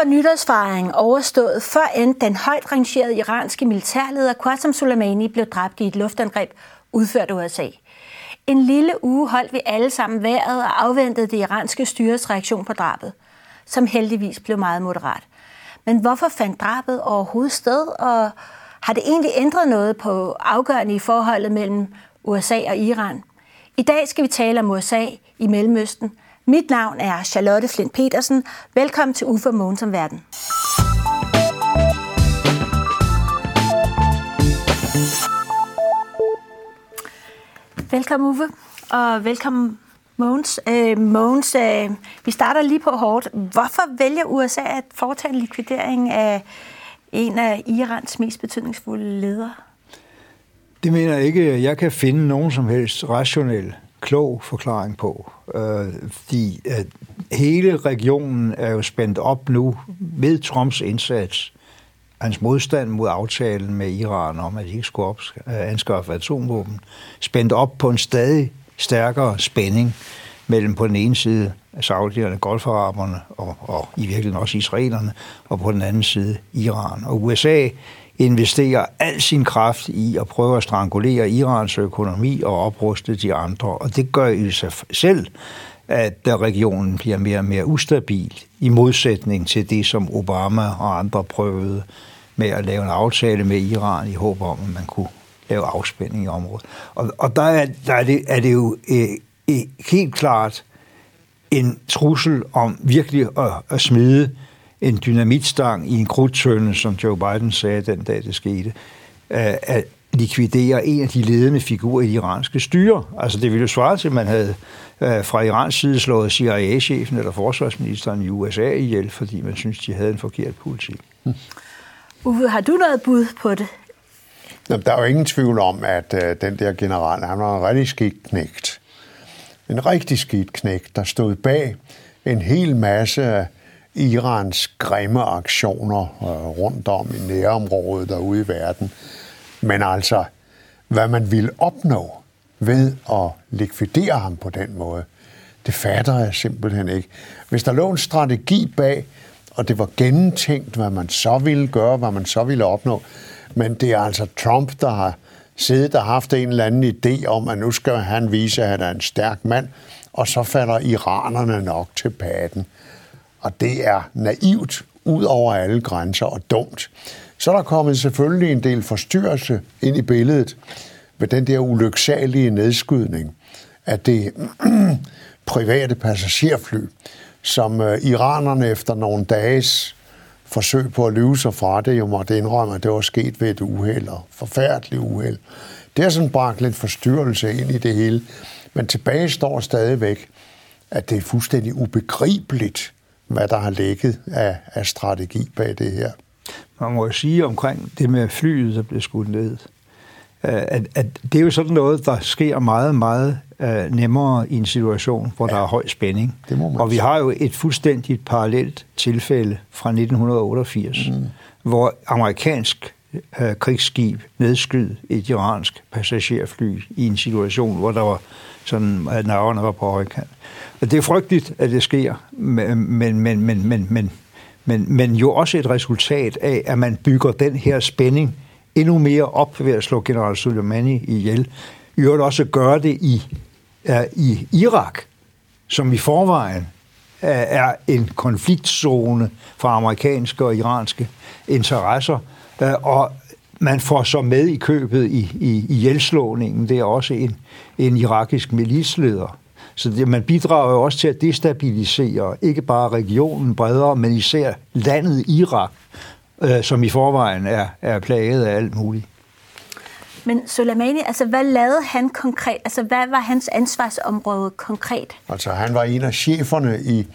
Var nytårsfejringen overstået, før end den højt rangerede iranske militærleder Qasem Soleimani blev dræbt i et luftangreb udført af USA. En lille uge holdt vi alle sammen vejret og afventede det iranske styres reaktion på drabet, som heldigvis blev meget moderat. Men hvorfor fandt drabet overhovedet sted, og har det egentlig ændret noget på afgørende i forholdet mellem USA og Iran? I dag skal vi tale om USA i Mellemøsten. Mit navn er Charlotte Flint Petersen. Velkommen til Uffe Mogens som verden. Velkommen Uffe, og velkommen Mogens. Øh, Mogens, øh, vi starter lige på hårdt. Hvorfor vælger USA at foretage en likvidering af en af Irans mest betydningsfulde ledere? Det mener jeg ikke, jeg kan finde nogen som helst rationel, klog forklaring på. Øh, fordi øh, hele regionen er jo spændt op nu ved Trumps indsats, hans modstand mod aftalen med Iran om, at de ikke skulle øh, anskaffe atomvåben, spændt op på en stadig stærkere spænding mellem på den ene side saudierne, golfaraberne og, og i virkeligheden også israelerne, og på den anden side Iran. Og USA investerer al sin kraft i at prøve at strangulere Irans økonomi og opruste de andre. Og det gør i sig selv, at regionen bliver mere og mere ustabil, i modsætning til det, som Obama og andre prøvede med at lave en aftale med Iran i håb om, at man kunne lave afspænding i området. Og, og der, er, der er, det, er det jo øh, øh, helt klart en trussel om virkelig at, at smide en dynamitstang i en krudtønde, som Joe Biden sagde den dag, det skete, at likvidere en af de ledende figurer i det iranske styre. Altså det ville jo svare til, at man havde øh, fra Irans side slået CIA-chefen eller forsvarsministeren i USA ihjel, fordi man synes, de havde en forkert politik. Hmm. Uffe, har du noget bud på det? Jamen, der er jo ingen tvivl om, at øh, den der general, han var en rigtig skidt knægt. En rigtig skidt knægt, der stod bag en hel masse af Irans grimme aktioner øh, rundt om i nærområdet derude i verden. Men altså, hvad man ville opnå ved at likvidere ham på den måde, det fatter jeg simpelthen ikke. Hvis der lå en strategi bag, og det var gennemtænkt, hvad man så ville gøre, hvad man så ville opnå, men det er altså Trump, der har siddet og haft en eller anden idé om, at nu skal han vise, at han er en stærk mand, og så falder iranerne nok til paden. Og det er naivt ud over alle grænser og dumt. Så er der kommet selvfølgelig en del forstyrrelse ind i billedet ved den der ulyksalige nedskydning af det private passagerfly, som øh, iranerne efter nogle dages forsøg på at lyve sig fra det, jo måtte indrømme, at det var sket ved et uheld, og forfærdeligt uheld. Det har sådan bragt lidt forstyrrelse ind i det hele. Men tilbage står stadigvæk, at det er fuldstændig ubegribeligt, hvad der har ligget af, af strategi bag det her. Man må jo sige omkring det med flyet, der blev skudt ned, at, at det er jo sådan noget, der sker meget, meget uh, nemmere i en situation, hvor ja, der er høj spænding. Det må man og vi har jo et fuldstændigt parallelt tilfælde fra 1988, mm. hvor amerikansk uh, krigsskib nedskyd et iransk passagerfly i en situation, hvor der var sådan, at nerverne var på højkant. Det er frygteligt, at det sker, men, men, men, men, men, men, men, men jo også et resultat af, at man bygger den her spænding endnu mere op ved at slå general Soleimani ihjel. I øvrigt også gøre det i, uh, i Irak, som i forvejen uh, er en konfliktzone for amerikanske og iranske interesser. Uh, og man får så med i købet i, i, i hjælslåningen, det er også en, en irakisk militsleder, så det, man bidrager jo også til at destabilisere ikke bare regionen bredere, men især landet Irak, øh, som i forvejen er, er plaget af alt muligt. Men Soleimani, altså hvad lavede han konkret? Altså hvad var hans ansvarsområde konkret? Altså han var en af cheferne i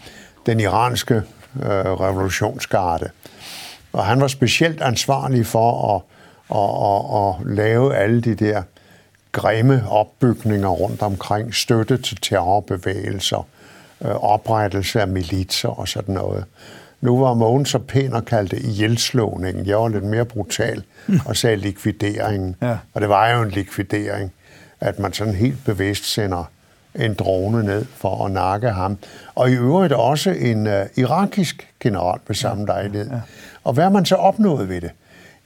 den iranske øh, revolutionsgarde. Og han var specielt ansvarlig for at, at, at, at lave alle de der grimme opbygninger rundt omkring, støtte til terrorbevægelser, øh, oprettelse af militser og sådan noget. Nu var Mogens så pæn og kaldte ihjelslåningen. Jeg var lidt mere brutal og sagde likvideringen. Ja. Og det var jo en likvidering, at man sådan helt bevidst sender en drone ned for at nakke ham. Og i øvrigt også en uh, irakisk general ved samme lejlighed. Og hvad har man så opnået ved det?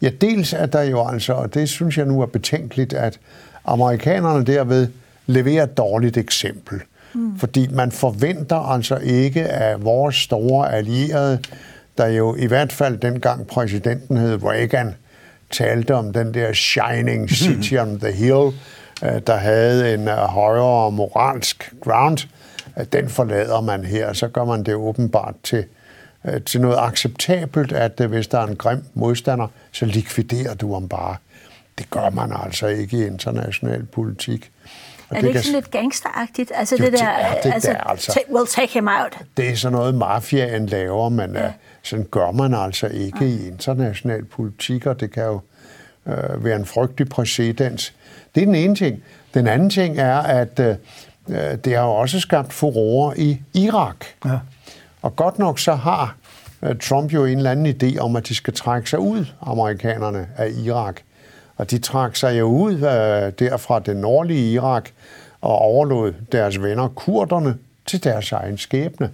Ja, dels er der jo altså, og det synes jeg nu er betænkeligt, at amerikanerne derved leverer et dårligt eksempel. Mm. Fordi man forventer altså ikke af vores store allierede, der jo i hvert fald dengang præsidenten hed Reagan, talte om den der shining city on the hill, øh, der havde en øh, højere moralsk ground, den forlader man her, så gør man det åbenbart til, øh, til noget acceptabelt, at hvis der er en grim modstander, så likviderer du ham bare. Det gør man altså ikke i international politik. Og er det, det ikke sådan lidt gangsteragtigt? Altså jo, det der, det, det altså, der, altså, we'll take him out. Det er sådan noget, mafiaen laver, men ja. sådan gør man altså ikke ja. i international politik, og det kan jo øh, være en frygtelig præcedens. Det er den ene ting. Den anden ting er, at øh, det har også skabt furore i Irak. Ja. Og godt nok så har øh, Trump jo en eller anden idé om, at de skal trække sig ud, amerikanerne, af Irak. Og de trak sig jo ud øh, der fra det nordlige Irak og overlod deres venner kurderne til deres egen skæbne.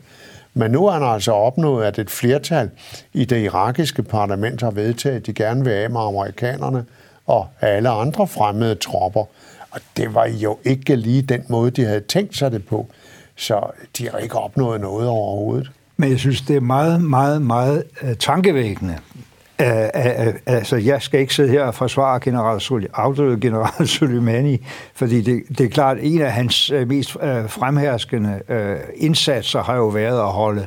Men nu har han altså opnået, at et flertal i det irakiske parlament har vedtaget, at de gerne vil af med amerikanerne og alle andre fremmede tropper. Og det var jo ikke lige den måde, de havde tænkt sig det på. Så de har ikke opnået noget overhovedet. Men jeg synes, det er meget, meget, meget øh, tankevækkende, Uh, uh, uh, altså, jeg skal ikke sidde her og forsvare general Sul- afdøde general Soleimani, fordi det, det er klart, at en af hans uh, mest uh, fremherskende uh, indsatser har jo været at holde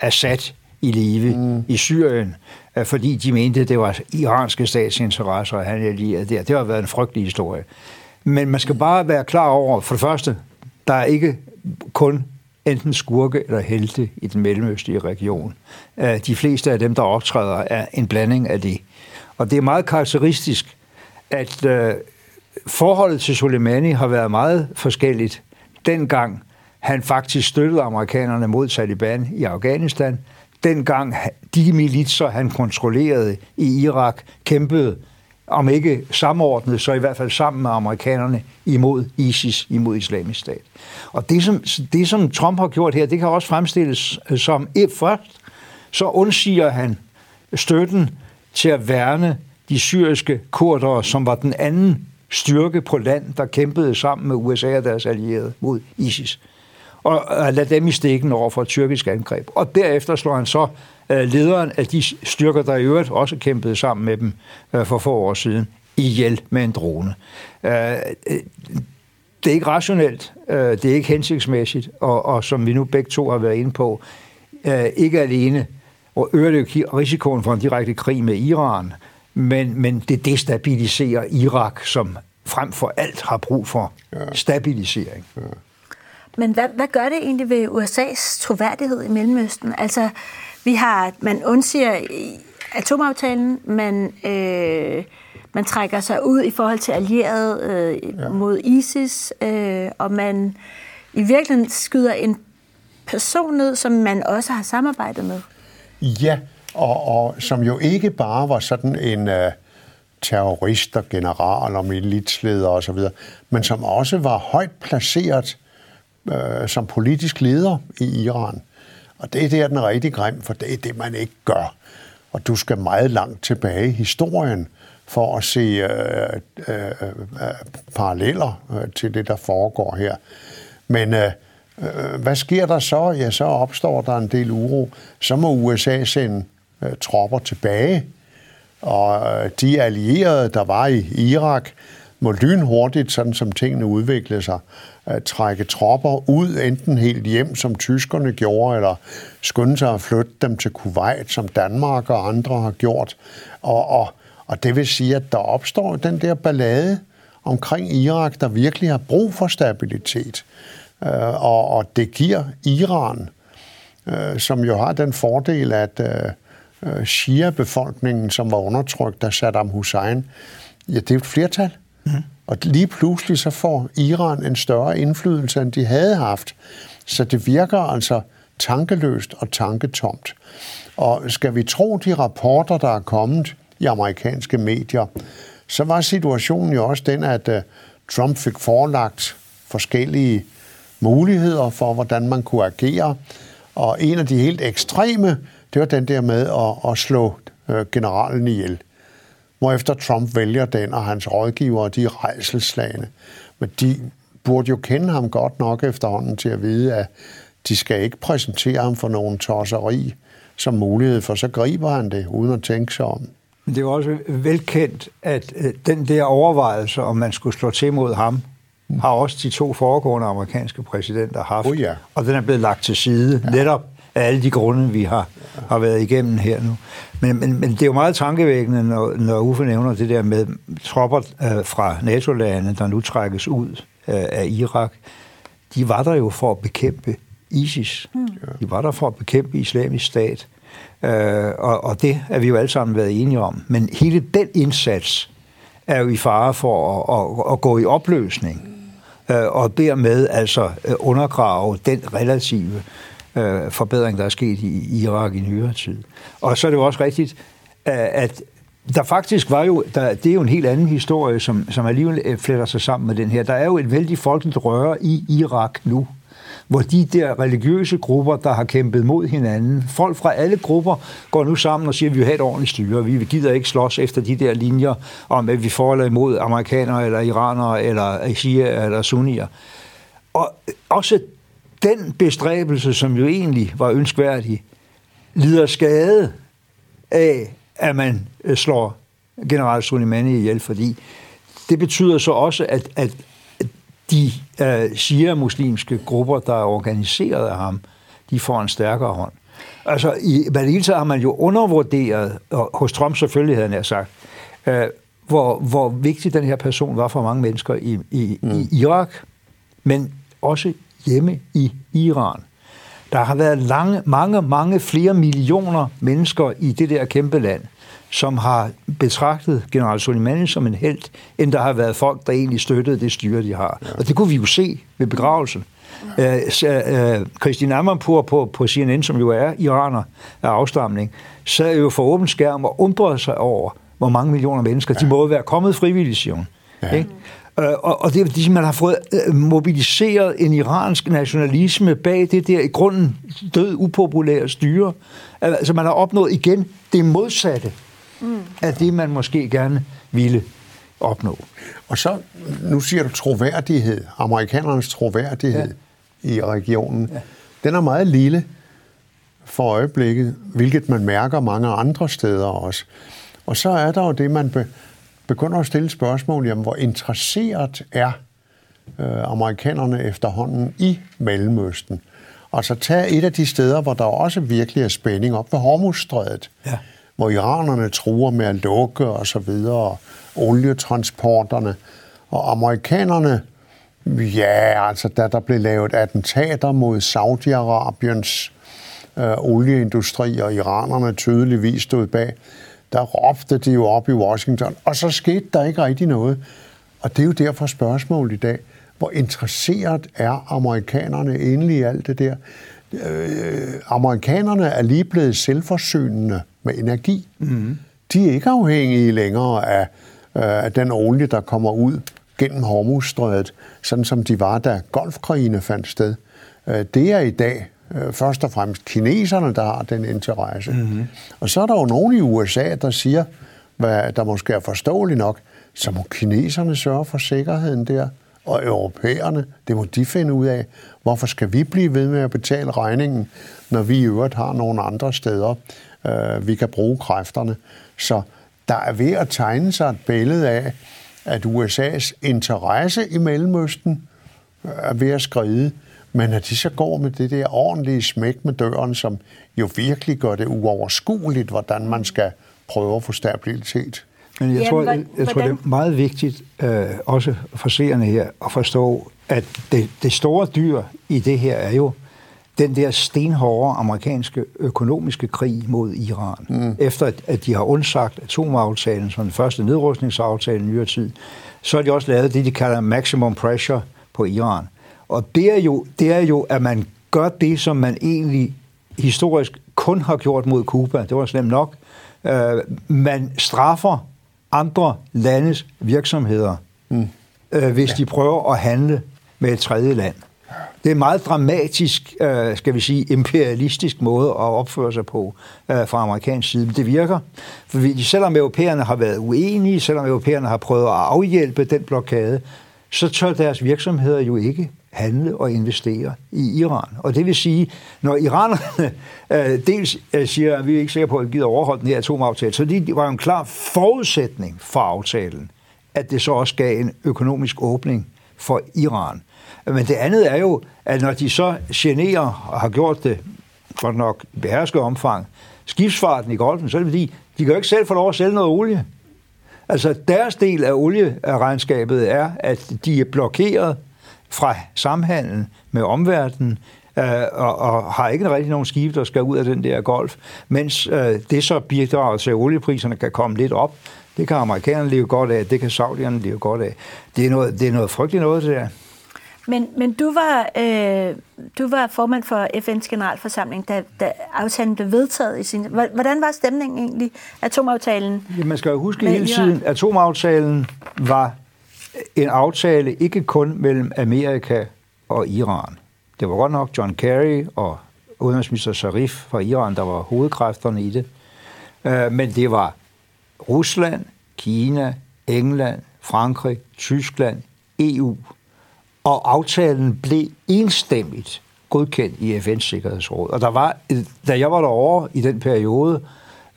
Assad i live mm. i Syrien, uh, fordi de mente, det var iranske statsinteresser, at han allierede der. Det har været en frygtelig historie. Men man skal bare være klar over, for det første, der er ikke kun enten skurke eller helte i den mellemøstlige region. Øh, de fleste af dem, der optræder, er en blanding af det. Og det er meget karakteristisk, at øh, forholdet til Soleimani har været meget forskelligt. Dengang han faktisk støttede amerikanerne mod Taliban i Afghanistan, dengang de militser, han kontrollerede i Irak, kæmpede om ikke samordnet, så i hvert fald sammen med amerikanerne imod ISIS, imod islamisk stat. Og det som, det, som Trump har gjort her, det kan også fremstilles øh, som, et først, så undsiger han støtten til at værne de syriske kurdere, som var den anden styrke på land, der kæmpede sammen med USA og deres allierede mod ISIS. Og lade dem i stikken over for et tyrkisk angreb. Og derefter slår han så lederen af de styrker, der i øvrigt også kæmpede sammen med dem øh, for få år siden, ihjel med en drone. Øh, det er ikke rationelt, det er ikke hensigtsmæssigt, og, og som vi nu begge to har været inde på, ikke alene og øger det risikoen for en direkte krig med Iran, men, men det destabiliserer Irak, som frem for alt har brug for stabilisering. Ja. Men hvad, hvad gør det egentlig ved USA's troværdighed i Mellemøsten? Altså, vi har, man undsiger atomaftalen, man, øh, man trækker sig ud i forhold til allierede øh, ja. mod ISIS, øh, og man i virkeligheden skyder en person ned, som man også har samarbejdet med. Ja, og, og som jo ikke bare var sådan en øh, terrorist og general og militsleder osv., men som også var højt placeret øh, som politisk leder i Iran. Og det er der, den er rigtig grim, for det er det, man ikke gør. Og du skal meget langt tilbage i historien for at se øh, øh, øh, paralleller øh, til det, der foregår her. Men øh, øh, hvad sker der så? Ja, så opstår der en del uro. Så må USA sende øh, tropper tilbage, og øh, de allierede, der var i Irak, må lynhurtigt, sådan som tingene udviklede sig, at trække tropper ud, enten helt hjem, som tyskerne gjorde, eller skynde sig at flytte dem til Kuwait, som Danmark og andre har gjort. Og, og, og det vil sige, at der opstår den der ballade omkring Irak, der virkelig har brug for stabilitet. Øh, og, og det giver Iran, øh, som jo har den fordel, at øh, øh Shia-befolkningen, som var undertrykt af Saddam Hussein, ja, det er et flertal. Mm. Og lige pludselig så får Iran en større indflydelse, end de havde haft. Så det virker altså tankeløst og tanketomt. Og skal vi tro de rapporter, der er kommet i amerikanske medier, så var situationen jo også den, at øh, Trump fik forelagt forskellige muligheder for, hvordan man kunne agere. Og en af de helt ekstreme, det var den der med at, at slå øh, generalen ihjel. Hvorefter Trump vælger den, og hans rådgivere, de er rejselslagende. Men de burde jo kende ham godt nok efterhånden til at vide, at de skal ikke præsentere ham for nogen tosseri som mulighed, for så griber han det, uden at tænke sig om. Det er jo også velkendt, at øh, den der overvejelse, om man skulle slå til mod ham, mm. har også de to foregående amerikanske præsidenter haft. Oh ja. Og den er blevet lagt til side, ja. netop af alle de grunde, vi har, har været igennem her nu. Men, men, men det er jo meget tankevækkende, når, når Uffe nævner det der med tropper øh, fra NATO-landene, der nu trækkes ud øh, af Irak. De var der jo for at bekæmpe ISIS. Mm. De var der for at bekæmpe islamisk stat. Øh, og, og det er vi jo alle sammen været enige om. Men hele den indsats er jo i fare for at, at, at gå i opløsning. Øh, og dermed altså øh, undergrave den relative øh, forbedring, der er sket i Irak i nyere tid. Og så er det jo også rigtigt, øh, at der faktisk var jo, der, det er jo en helt anden historie, som, som alligevel øh, fletter sig sammen med den her. Der er jo et vældig folkeligt røre i Irak nu, hvor de der religiøse grupper, der har kæmpet mod hinanden, folk fra alle grupper går nu sammen og siger, at vi vil have et ordentligt styre. Vi gider ikke slås efter de der linjer om, at vi får eller imod amerikanere, eller iranere, eller shia, eller sunnier. Og også den bestræbelse, som jo egentlig var ønskværdig, lider skade af, at man øh, slår general Soleimani ihjel, fordi det betyder så også, at, at de uh, shia-muslimske grupper, der er organiseret af ham, de får en stærkere hånd. Altså, i Malilta har man jo undervurderet, og hos Trump selvfølgelig havde han sagt, uh, hvor, hvor vigtig den her person var for mange mennesker i, i, mm. i Irak, men også hjemme i Iran. Der har været lange, mange, mange flere millioner mennesker i det der kæmpe land, som har betragtet general Soleimani som en held, end der har været folk, der egentlig støttede det styre, de har. Ja. Og det kunne vi jo se ved begravelsen. Ja. Uh, uh, Christine Amanpour på, på CNN, som jo er iraner af afstamning, sad jo for åben skærm og undrede sig over, hvor mange millioner mennesker, ja. de må være kommet frivilligt, siger hun. Ja. Ikke? Øh, og, og det er fordi, man har fået øh, mobiliseret en iransk nationalisme bag det der i grunden død upopulære styre. Altså man har opnået igen det modsatte mm. af det, man måske gerne ville opnå. Og så, nu siger du troværdighed, amerikanernes troværdighed ja. i regionen. Ja. Den er meget lille for øjeblikket, hvilket man mærker mange andre steder også. Og så er der jo det, man be, begynder at stille spørgsmål, jamen, hvor interesseret er øh, amerikanerne efterhånden i Mellemøsten. Altså tag et af de steder, hvor der også virkelig er spænding op ved Hormuzstrædet, ja. hvor iranerne truer med at lukke og så videre, olietransporterne, og amerikanerne, ja, altså da der blev lavet attentater mod Saudi-Arabiens øh, olieindustri, og iranerne tydeligvis stod bag, der råbte de jo op i Washington, og så skete der ikke rigtig noget. Og det er jo derfor spørgsmålet i dag. Hvor interesseret er amerikanerne egentlig i alt det der? Øh, amerikanerne er lige blevet selvforsynende med energi. Mm. De er ikke afhængige længere af, øh, af den olie, der kommer ud gennem Hormuzstrædet, sådan som de var, da golfkrigene fandt sted. Øh, det er i dag øh, først og fremmest kineserne, der har den interesse. Mm-hmm. Og så er der jo nogen i USA, der siger, hvad der måske er forståeligt nok, så må kineserne sørge for sikkerheden der, og europæerne, det må de finde ud af. Hvorfor skal vi blive ved med at betale regningen, når vi i øvrigt har nogle andre steder, øh, vi kan bruge kræfterne? Så der er ved at tegne sig et billede af, at USA's interesse i Mellemøsten øh, er ved at skride, men at de så går med det der ordentlige smæk med døren, som jo virkelig gør det uoverskueligt, hvordan man skal prøve at få stabilitet. Men jeg, tror, jeg, jeg tror, det er meget vigtigt, øh, også for seerne her, at forstå, at det, det store dyr i det her er jo den der stenhårde amerikanske økonomiske krig mod Iran. Mm. Efter at, at de har undsagt atomaftalen som den første nedrustningsaftale i nyere tid, så har de også lavet det, de kalder maximum pressure på Iran. Og det er, jo, det er jo, at man gør det, som man egentlig historisk kun har gjort mod Kuba. Det var slemt nok. Øh, man straffer andre landes virksomheder, mm. øh, hvis ja. de prøver at handle med et tredje land. det er en meget dramatisk, øh, skal vi sige, imperialistisk måde at opføre sig på øh, fra amerikansk side. Men det virker, for selvom europæerne har været uenige, selvom europæerne har prøvet at afhjælpe den blokade, så tør deres virksomheder jo ikke handle og investere i Iran. Og det vil sige, når iranerne øh, dels øh, siger, at vi er ikke sikre på, at vi gider overholde den her atomaftale, så det var jo en klar forudsætning for aftalen, at det så også gav en økonomisk åbning for Iran. Men det andet er jo, at når de så generer og har gjort det godt nok behersket omfang, skibsfarten i Golfen, så er det fordi, de kan jo ikke selv få lov at sælge noget olie. Altså deres del af olieregnskabet er, at de er blokeret fra samhandlen med omverdenen, øh, og, og har ikke rigtig nogen skibe, der skal ud af den der golf, mens øh, det så bidrager til, at oliepriserne kan komme lidt op. Det kan amerikanerne leve godt af, det kan saudierne leve godt af. Det er noget, det er noget frygteligt noget, det der. Men, men du, var, øh, du var formand for FN's generalforsamling, da, da aftalen blev vedtaget i sin... Hvordan var stemningen egentlig, atomaftalen? Ja, man skal jo huske hele tiden, atomaftalen var en aftale ikke kun mellem Amerika og Iran. Det var godt nok John Kerry og udenrigsminister Sharif fra Iran, der var hovedkræfterne i det. Øh, men det var Rusland, Kina, England, Frankrig, Tyskland, EU. Og aftalen blev enstemmigt godkendt i FN's Sikkerhedsråd. Og der var, da jeg var derovre i den periode,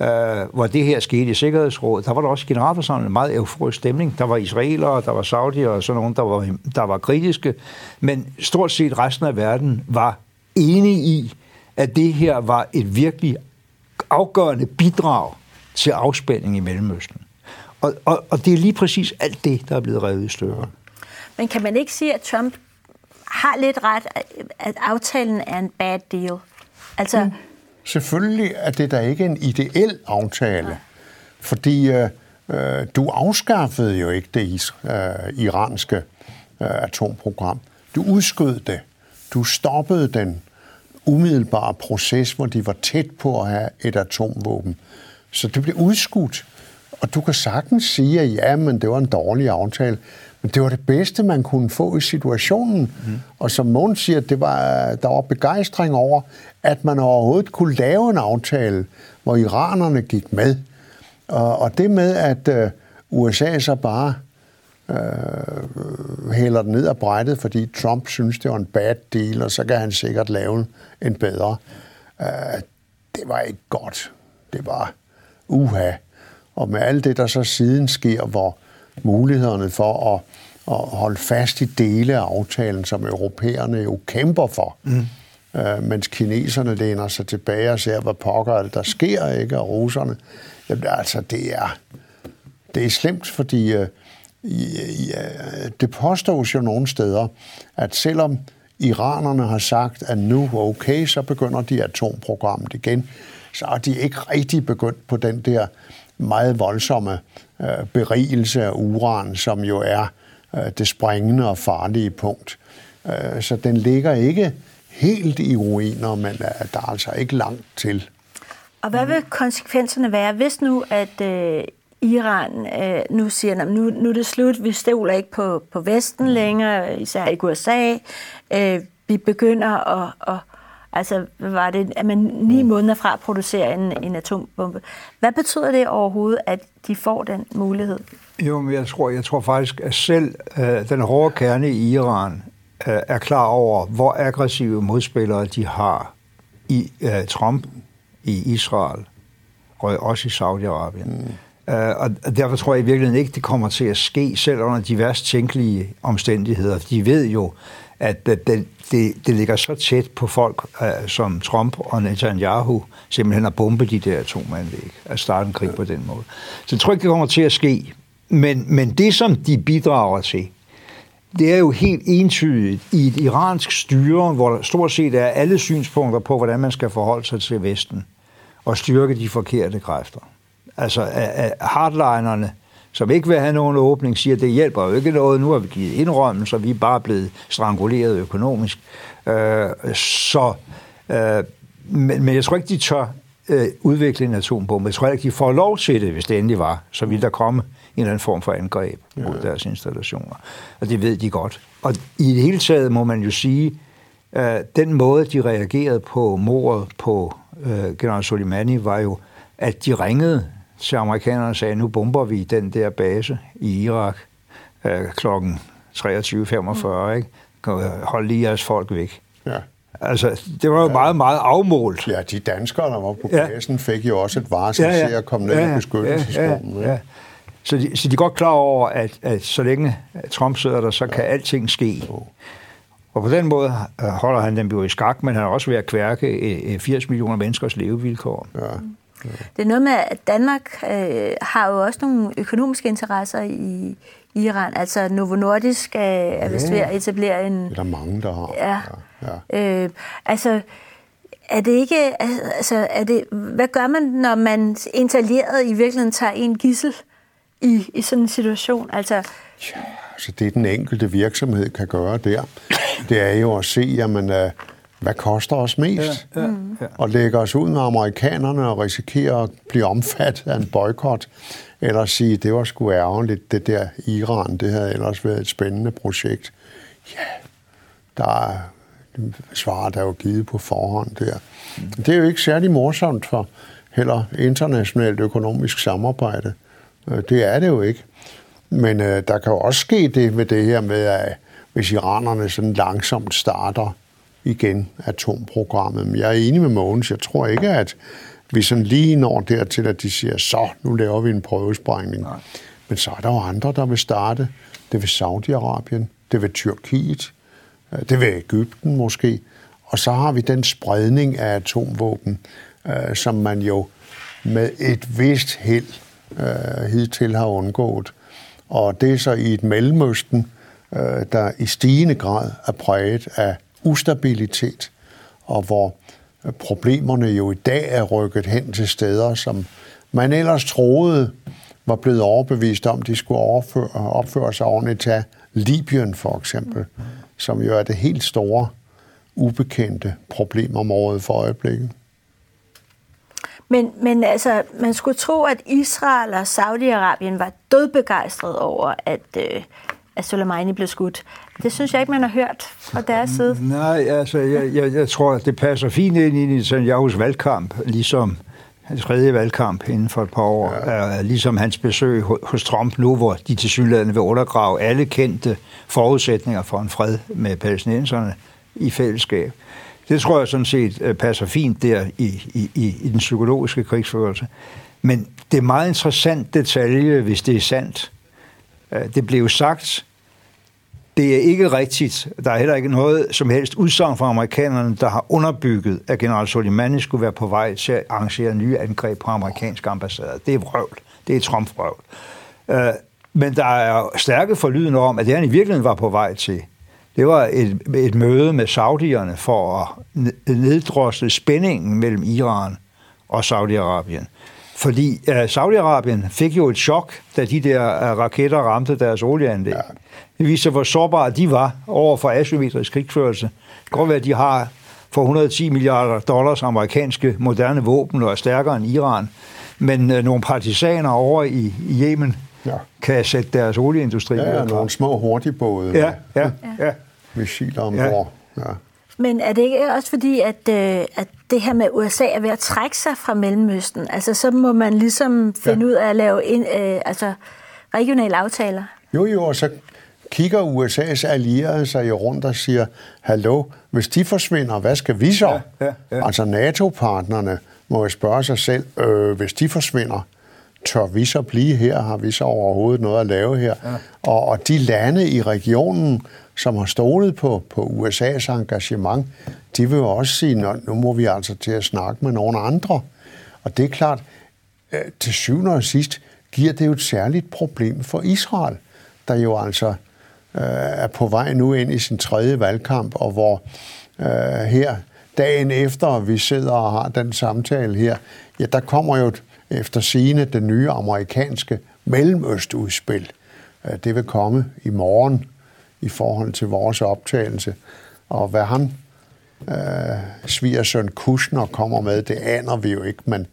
øh, hvor det her skete i Sikkerhedsrådet, der var der også generalforsamling en meget euforisk stemning. Der var israelere, der var saudier og sådan nogen, der var, der var kritiske. Men stort set resten af verden var enige i, at det her var et virkelig afgørende bidrag til afspænding i Mellemøsten. Og, og, og det er lige præcis alt det, der er blevet revet i stykker. Men kan man ikke sige, at Trump har lidt ret, at aftalen er en bad deal? Altså, mm. Selvfølgelig er det da ikke en ideel aftale, Nej. fordi øh, øh, du afskaffede jo ikke det øh, iranske øh, atomprogram. Du udskød det. Du stoppede den umiddelbare proces, hvor de var tæt på at have et atomvåben. Så det blev udskudt. Og du kan sagtens sige, at ja, men det var en dårlig aftale. Det var det bedste, man kunne få i situationen. Mm. Og som Måns siger, det var, der var begejstring over, at man overhovedet kunne lave en aftale, hvor iranerne gik med. Og, og det med, at øh, USA så bare øh, hælder den ned af brættet, fordi Trump synes, det var en bad deal, og så kan han sikkert lave en bedre. Øh, det var ikke godt. Det var uha. Og med alt det, der så siden sker, hvor mulighederne for at, at holde fast i dele af aftalen, som europæerne jo kæmper for, mm øh, mens kineserne læner sig tilbage og ser, hvad pokker der sker, ikke? Og russerne. Jamen, altså, det er, det er slemt, fordi øh, ja, det påstås jo nogle steder, at selvom iranerne har sagt, at nu okay, så begynder de atomprogrammet igen, så er de ikke rigtig begyndt på den der meget voldsomme øh, berigelse af uran, som jo er øh, det springende og farlige punkt. Øh, så den ligger ikke helt i ruiner, men øh, der er altså ikke langt til. Og hvad vil konsekvenserne være, hvis nu, at øh, Iran øh, nu siger, at nu, nu er det slut, vi stoler ikke på, på Vesten længere, især ikke USA, øh, vi begynder at, at Altså, var det, at man ni måneder fra at producere en, en atombombe. Hvad betyder det overhovedet, at de får den mulighed? Jo, men jeg tror, jeg tror faktisk, at selv øh, den hårde kerne i Iran Øh, er klar over, hvor aggressive modspillere de har i uh, Trump, i Israel og også i Saudi-Arabien. Mm. Uh, og derfor tror jeg i virkeligheden ikke, det kommer til at ske, selv under de værst tænkelige omstændigheder. De ved jo, at det, det, det ligger så tæt på folk øh, som Trump og Netanyahu, simpelthen at bombe de der atomanlæg, at starte en krig på den måde. Så jeg tror ikke, det kommer til at ske. Men, men det, som de bidrager til, det er jo helt entydigt i et iransk styre, hvor der stort set er alle synspunkter på, hvordan man skal forholde sig til Vesten og styrke de forkerte kræfter. Altså øh, øh, hardlinerne, som ikke vil have nogen åbning, siger, at det hjælper jo ikke noget. Nu har vi givet indrømmelser, vi er bare blevet stranguleret økonomisk. Øh, så, øh, men, men jeg tror ikke, de tør øh, udvikle en atombombe. Jeg tror ikke, de får lov til det, hvis det endelig var. Så vil der komme en eller anden form for angreb mod ja. deres installationer. Og det ved de godt. Og i det hele taget må man jo sige, Øh, den måde, de reagerede på mordet på øh, general Soleimani, var jo, at de ringede til amerikanerne sagde, nu bomber vi den der base i Irak øh, klokken 23.45, mm. ikke? Hold lige jeres folk væk. Ja. Altså, det var jo ja. meget, meget afmålt. Ja, de danskere, der var på basen, ja. fik jo også et varsel ja, ja. til at komme ned ja, i beskyttelsesrummet. Ja, ja, ja. Så de, så de er godt klar over, at, at så længe Trump sidder der, så ja. kan alting ske. Jo. Og på den måde holder han dem jo i skak, men han er også ved at kværke 80 millioner menneskers levevilkår. Ja. Ja. Det er noget med, at Danmark øh, har jo også nogle økonomiske interesser i Iran. Altså Novo Nordisk er, er vist ved at etablere en... Det er der mange, der har. Ja. ja, ja. Øh, altså, er det ikke... Altså, er det, hvad gør man, når man interalleret i virkeligheden tager en gissel i, i sådan en situation? Altså, ja, altså det den enkelte virksomhed kan gøre der, det er jo at se, jamen, uh, hvad koster os mest? Ja, ja, ja. Og lægge os ud med amerikanerne og risikere at blive omfattet af en boykot, eller sige, det var sgu ærgerligt, det der Iran, det havde ellers været et spændende projekt. Ja, der er svaret er jo givet på forhånd der. Det er jo ikke særlig morsomt for heller internationalt økonomisk samarbejde. Øh, det er det jo ikke. Men øh, der kan jo også ske det med det her med, at hvis iranerne sådan langsomt starter igen atomprogrammet. Men jeg er enig med Mogens. Jeg tror ikke, at vi sådan lige når dertil, at de siger, så nu laver vi en prøvesprængning. Nej. Men så er der jo andre, der vil starte. Det vil Saudi-Arabien, det vil Tyrkiet, øh, det vil Ægypten måske. Og så har vi den spredning af atomvåben, øh, som man jo med et vist held øh, hidtil har undgået. Og det er så i et mellemøsten, øh, der i stigende grad er præget af ustabilitet, og hvor problemerne jo i dag er rykket hen til steder, som man ellers troede var blevet overbevist om, de skulle overføre, opføre sig ordentligt til Libyen for eksempel, som jo er det helt store, ubekendte problemområde for øjeblikket. Men, men altså, man skulle tro, at Israel og Saudi-Arabien var dødbegejstret over, at, øh, at Soleimani blev skudt. Det synes jeg ikke, man har hørt fra deres side. Nej, altså, jeg, jeg, jeg tror, at det passer fint ind i Netanyahu's valgkamp, ligesom hans tredje valgkamp inden for et par år, ja. er ligesom hans besøg hos Trump nu, hvor de til synligheden vil undergrave alle kendte forudsætninger for en fred med palæstinenserne i fællesskab. Det tror jeg sådan set øh, passer fint der i, i, i, i den psykologiske krigsførelse. Men det er meget interessant detalje, hvis det er sandt. Øh, det blev sagt, det er ikke rigtigt. Der er heller ikke noget som helst udsagn fra amerikanerne, der har underbygget, at general Soleimani skulle være på vej til at arrangere nye angreb på amerikanske ambassader. Det er vrøvl. Det er Trump-vrøvl. Øh, men der er stærke forlydende om, at det han i virkeligheden var på vej til, det var et, et møde med saudierne for at neddrosle spændingen mellem Iran og Saudi-Arabien. Fordi uh, Saudi-Arabien fik jo et chok, da de der uh, raketter ramte deres olieanlæg. Ja. Det viser, hvor sårbare de var over for asymmetrisk krigførelse. Det kan godt være, at de har for 110 milliarder dollars amerikanske moderne våben og er stærkere end Iran. Men uh, nogle partisaner over i, i Yemen ja. kan sætte deres olieindustri... Ja, ja nogle små hurtigbåde. Ja, ja, ja. Missiler ombord. Ja. ja. Men er det ikke også fordi, at, øh, at det her med USA er ved at trække sig fra Mellemøsten? Altså, så må man ligesom finde ja. ud af at lave ind, øh, altså, regionale aftaler? Jo, jo, og så kigger USA's allierede sig jo rundt og siger, hallo, hvis de forsvinder, hvad skal vi så? Ja, ja, ja. Altså NATO-partnerne må jo spørge sig selv, øh, hvis de forsvinder, tør vi så blive her? Har vi så overhovedet noget at lave her? Ja. Og, og de lande i regionen, som har stolet på, på USA's engagement, de vil jo også sige, at nu må vi altså til at snakke med nogle andre. Og det er klart, øh, til syvende og sidst giver det jo et særligt problem for Israel, der jo altså øh, er på vej nu ind i sin tredje valgkamp, og hvor øh, her dagen efter vi sidder og har den samtale her, ja, der kommer jo efter sigende det nye amerikanske mellemøstudspil. Øh, det vil komme i morgen i forhold til vores optagelse. Og hvad han, øh, svigersøn Kushner, kommer med, det aner vi jo ikke, men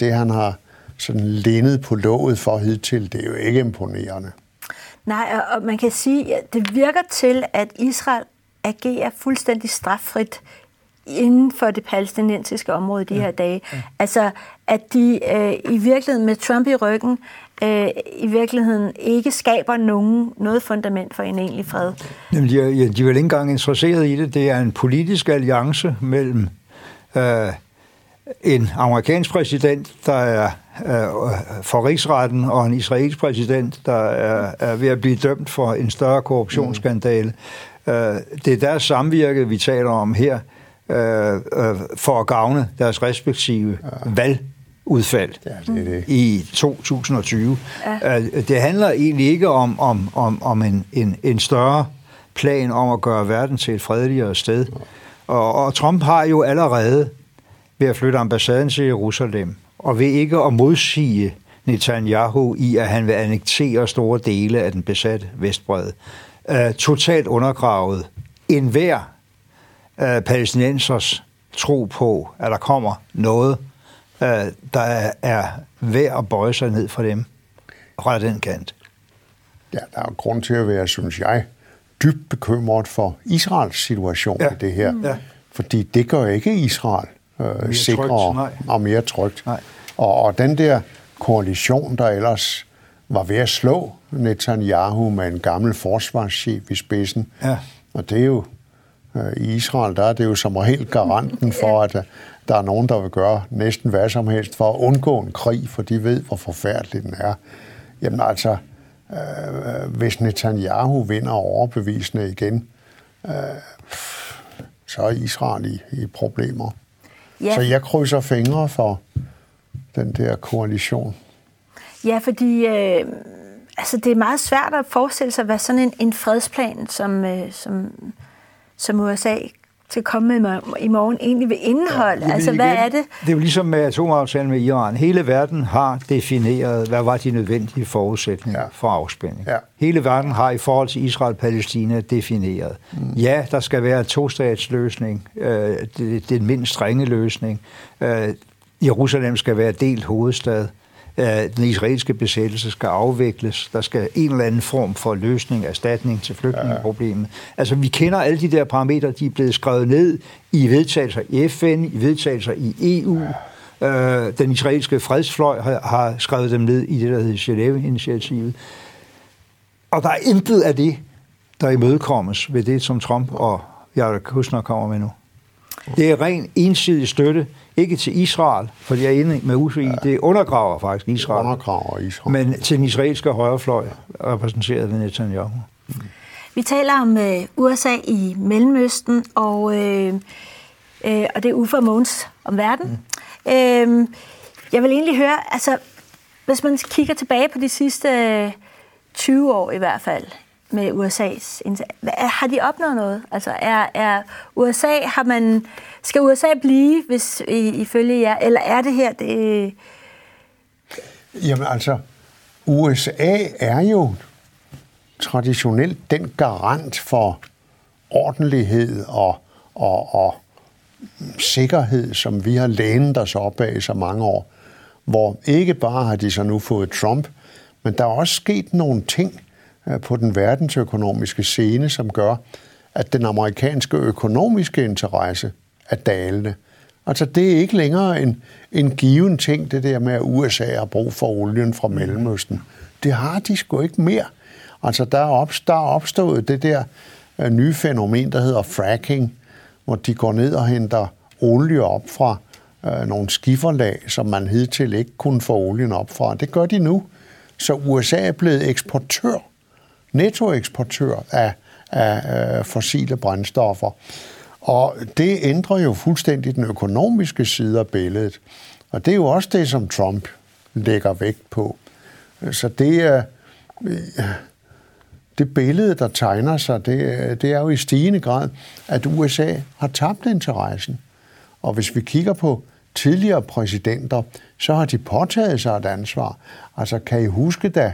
det han har sådan lindet på låget for hidtil, det er jo ikke imponerende. Nej, og man kan sige, at det virker til, at Israel agerer fuldstændig straffrit inden for det palæstinensiske område de her dage. Ja. Altså, at de øh, i virkeligheden med Trump i ryggen, øh, i virkeligheden ikke skaber nogen, noget fundament for en egentlig fred. Jamen, de, er, de er vel ikke engang interesseret i det. Det er en politisk alliance mellem øh, en amerikansk præsident, der er øh, for rigsretten, og en israelsk præsident, der er, er ved at blive dømt for en større korruptionsskandale. Mm. Øh, det er deres samvirke, vi taler om her, øh, øh, for at gavne deres respektive ja. Valgudfald ja, det er det. i 2020. Ja. Øh, det handler egentlig ikke om, om, om, om en, en, en større plan om at gøre verden til et fredeligere sted. Og, og Trump har jo allerede ved at flytte ambassaden til Jerusalem, og ved ikke at modsige Netanyahu i, at han vil annektere store dele af den besatte Vestbred, uh, totalt undergravet enhver uh, palæstinensers tro på, at der kommer noget, uh, der er, værd at bøje sig ned for dem fra den kant. Ja, der er grund til at være, synes jeg, dybt bekymret for Israels situation ja. i det her. Ja. Fordi det gør ikke Israel øh, sikrere og mere trygt. Nej. Og, og den der koalition, der ellers var ved at slå Netanyahu med en gammel forsvarschef i spidsen, ja. og det er jo øh, i Israel, der er det jo som regel garanten for, at øh, der er nogen, der vil gøre næsten hvad som helst for at undgå en krig, for de ved, hvor forfærdelig den er. Jamen altså, øh, hvis Netanyahu vinder overbevisende igen, øh, så er Israel i, i problemer. Ja. Så jeg krydser fingre for den der koalition. Ja, fordi øh, altså, det er meget svært at forestille sig, hvad sådan en, en fredsplan, som, øh, som, som USA til at komme med i morgen egentlig vil indeholde? Ja, altså, hvad igen, er det? Det er jo ligesom med atomaftalen med Iran. Hele verden har defineret, hvad var de nødvendige forudsætninger ja. for afspænding. Ja. Hele verden har i forhold til Israel-Palæstina defineret. Mm. Ja, der skal være en to-statsløsning. Øh, det, det er den mindst strenge løsning. Øh, Jerusalem skal være delt hovedstad den israelske besættelse skal afvikles. Der skal en eller anden form for løsning, erstatning til flygtningeproblemet. Altså, vi kender alle de der parametre, de er blevet skrevet ned i vedtagelser i FN, i vedtagelser i EU. Øh, den israelske fredsfløj har, har skrevet dem ned i det, der hedder Genève-initiativet. Og der er intet af det, der imødekommes ved det, som Trump og Jared Kushner kommer med nu. Det er ren ensidig støtte ikke til Israel, for jeg er enig med i, ja. det undergraver faktisk Israel. Det undergraver Israel. Men til den israelske højrefløj, repræsenteret ved Netanyahu. Mm. Vi taler om øh, USA i Mellemøsten, og, øh, øh, og det er Uffe Måns om verden. Mm. Øh, jeg vil egentlig høre, altså, hvis man kigger tilbage på de sidste øh, 20 år i hvert fald, med USA's indsats. Har de opnået noget? Altså er, er USA, har man, skal USA blive, hvis ifølge jer, eller er det her det... Jamen altså, USA er jo traditionelt den garant for ordentlighed og, og, og sikkerhed, som vi har lænet os op af i så mange år, hvor ikke bare har de så nu fået Trump, men der er også sket nogle ting, Øh, på den verdensøkonomiske scene, som gør, at den amerikanske økonomiske interesse er dalende. Altså, det er ikke længere en, en given ting, det der med, at USA har brug for olien fra Mellemøsten. Det har de sgu ikke mere. Altså, der er, op, der er opstået det der uh, nye fænomen, der hedder fracking, hvor de går ned og henter olie op fra uh, nogle skiferlag, som man hidtil ikke kunne få olien op fra. Det gør de nu. Så USA er blevet eksportør nettoeksportør af, af øh, fossile brændstoffer. Og det ændrer jo fuldstændig den økonomiske side af billedet. Og det er jo også det, som Trump lægger vægt på. Så det er det billede, der tegner sig, det, det er jo i stigende grad, at USA har tabt interessen. Og hvis vi kigger på tidligere præsidenter, så har de påtaget sig et ansvar. Altså, kan I huske, da,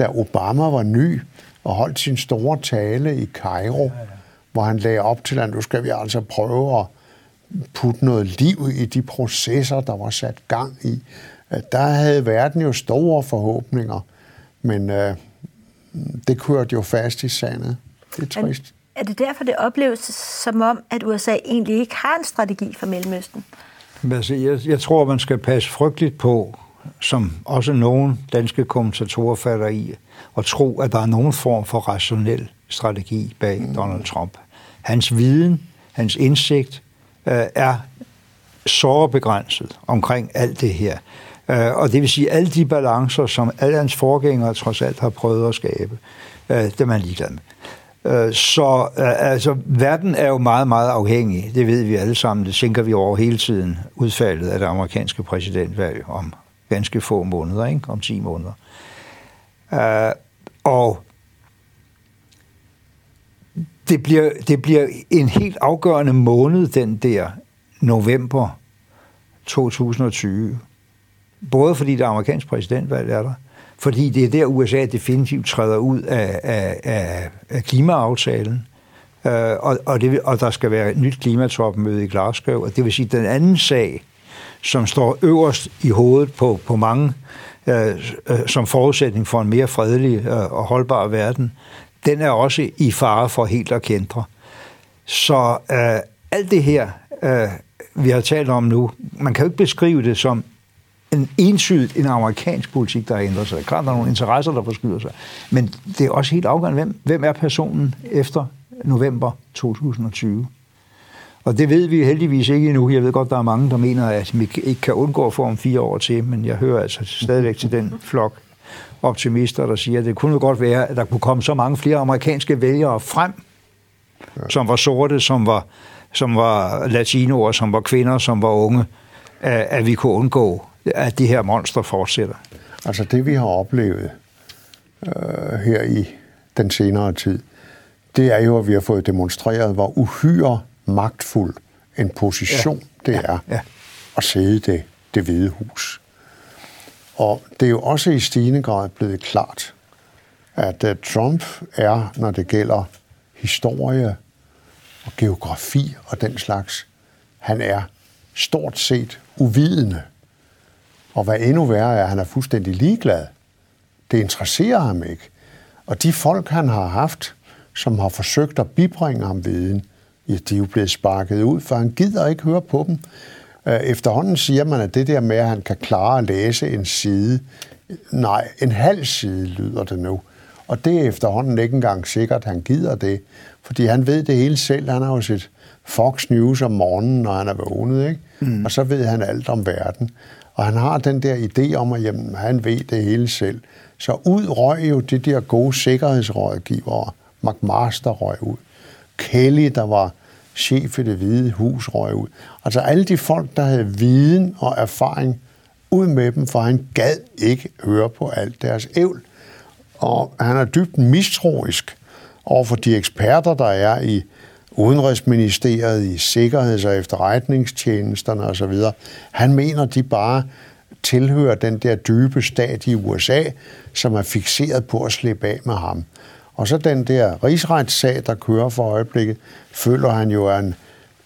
da Obama var ny, og holdt sin store tale i Cairo, ja, ja. hvor han lagde op til, at nu skal vi altså prøve at putte noget liv i de processer, der var sat gang i. Der havde verden jo store forhåbninger, men øh, det kørte jo fast i sandet. Det er trist. er det derfor, det opleves som om, at USA egentlig ikke har en strategi for Mellemøsten? Altså, jeg, jeg tror, man skal passe frygteligt på, som også nogle danske kommentatorer falder i, og tro, at der er nogen form for rationel strategi bag mm. Donald Trump. Hans viden, hans indsigt øh, er så begrænset omkring alt det her. Øh, og det vil sige, alle de balancer, som alle hans forgængere trods alt har prøvet at skabe, øh, det er man ligeglad med. Øh, så altså, verden er jo meget, meget afhængig. Det ved vi alle sammen. Det tænker vi over hele tiden. Udfaldet af det amerikanske præsidentvalg om ganske få måneder, ikke? om 10 måneder. Øh, og det bliver, det bliver en helt afgørende måned, den der november 2020. Både fordi der er amerikansk præsidentvalg er der, fordi det er der, USA definitivt træder ud af, af, af, af klimaaftalen, øh, og, og, det, og der skal være et nyt klimatopmøde i Glasgow, og det vil sige, at den anden sag, som står øverst i hovedet på, på mange øh, øh, som forudsætning for en mere fredelig øh, og holdbar verden, den er også i fare for helt at kendre. Så øh, alt det her, øh, vi har talt om nu, man kan jo ikke beskrive det som en ensydigt en amerikansk politik, der har ændret sig. Klart, der er nogle interesser, der forskyder sig. Men det er også helt afgørende, hvem, hvem er personen efter november 2020? Og det ved vi heldigvis ikke endnu. Jeg ved godt, der er mange, der mener, at vi ikke kan undgå at få om fire år til, men jeg hører altså stadigvæk til den flok optimister, der siger, at det kunne godt være, at der kunne komme så mange flere amerikanske vælgere frem, ja. som var sorte, som var, som var latinoer, som var kvinder, som var unge, at, at vi kunne undgå, at de her monstre fortsætter. Altså det, vi har oplevet øh, her i den senere tid, det er jo, at vi har fået demonstreret, hvor uhyre magtfuld en position ja. det er ja. At sidde i det, det hvide hus. Og det er jo også i stigende grad blevet klart, at uh, Trump er, når det gælder historie og geografi og den slags, han er stort set uvidende. Og hvad endnu værre er, at han er fuldstændig ligeglad. Det interesserer ham ikke. Og de folk, han har haft, som har forsøgt at bibringe ham viden, ja, de er jo blevet sparket ud, for han gider ikke høre på dem. Øh, efterhånden siger man, at det der med, at han kan klare at læse en side, nej, en halv side lyder det nu. Og det er efterhånden ikke engang sikkert, at han gider det, fordi han ved det hele selv. Han har jo set Fox News om morgenen, når han er vågnet, ikke? Mm. og så ved han alt om verden. Og han har den der idé om, at jamen, han ved det hele selv. Så ud røg jo det der gode sikkerhedsrådgiver, McMaster røg ud. Kelly, der var chef i det hvide hus, røg ud. Altså alle de folk, der havde viden og erfaring, ud med dem, for han gad ikke høre på alt deres ævl. Og han er dybt mistroisk over for de eksperter, der er i Udenrigsministeriet, i Sikkerheds- og efterretningstjenesterne osv. Han mener, de bare tilhører den der dybe stat i USA, som er fixeret på at slippe af med ham. Og så den der rigsretssag, der kører for øjeblikket, føler han jo er en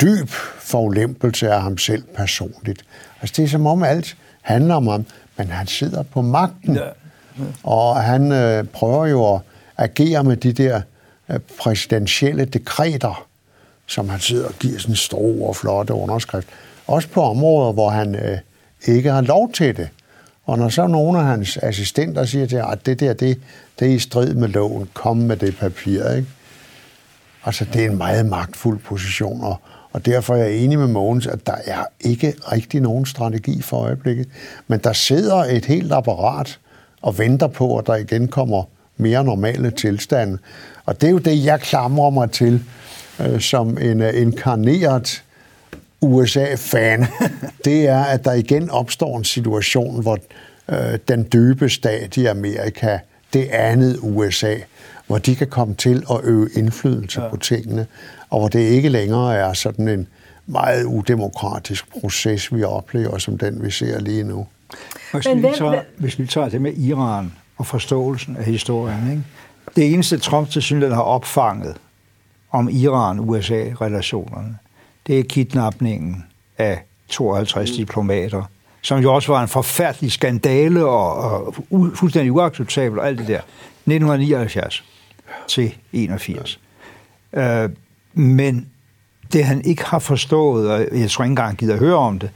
dyb forulempelse af ham selv personligt. Altså det er som om alt handler om ham, men han sidder på magten. Ja. Ja. Og han øh, prøver jo at agere med de der øh, præsidentielle dekreter, som han sidder og giver sådan store og flotte underskrift. Også på områder, hvor han øh, ikke har lov til det. Og når så nogle af hans assistenter siger til at det der, det, det er i strid med loven, kom med det papir, ikke? Altså, det er en meget magtfuld position, og, og derfor er jeg enig med Mogens, at der er ikke rigtig nogen strategi for øjeblikket. Men der sidder et helt apparat og venter på, at der igen kommer mere normale tilstande. Og det er jo det, jeg klamrer mig til øh, som en øh, inkarneret USA-fan. det er, at der igen opstår en situation, hvor øh, den dybe stat i Amerika, det andet USA, hvor de kan komme til at øve indflydelse ja. på tingene, og hvor det ikke længere er sådan en meget udemokratisk proces, vi oplever, som den vi ser lige nu. Hvis, vi, tager, hvis vi tager det med Iran og forståelsen af historien, ikke? det eneste Trump til synligheden har opfanget om Iran-USA-relationerne, det er kidnapningen af 52 mm. diplomater, som jo også var en forfærdelig skandale og, og fuldstændig uacceptabel og alt det der. 1979 til 81. Øh, men det han ikke har forstået, og jeg tror ikke engang gider høre om det,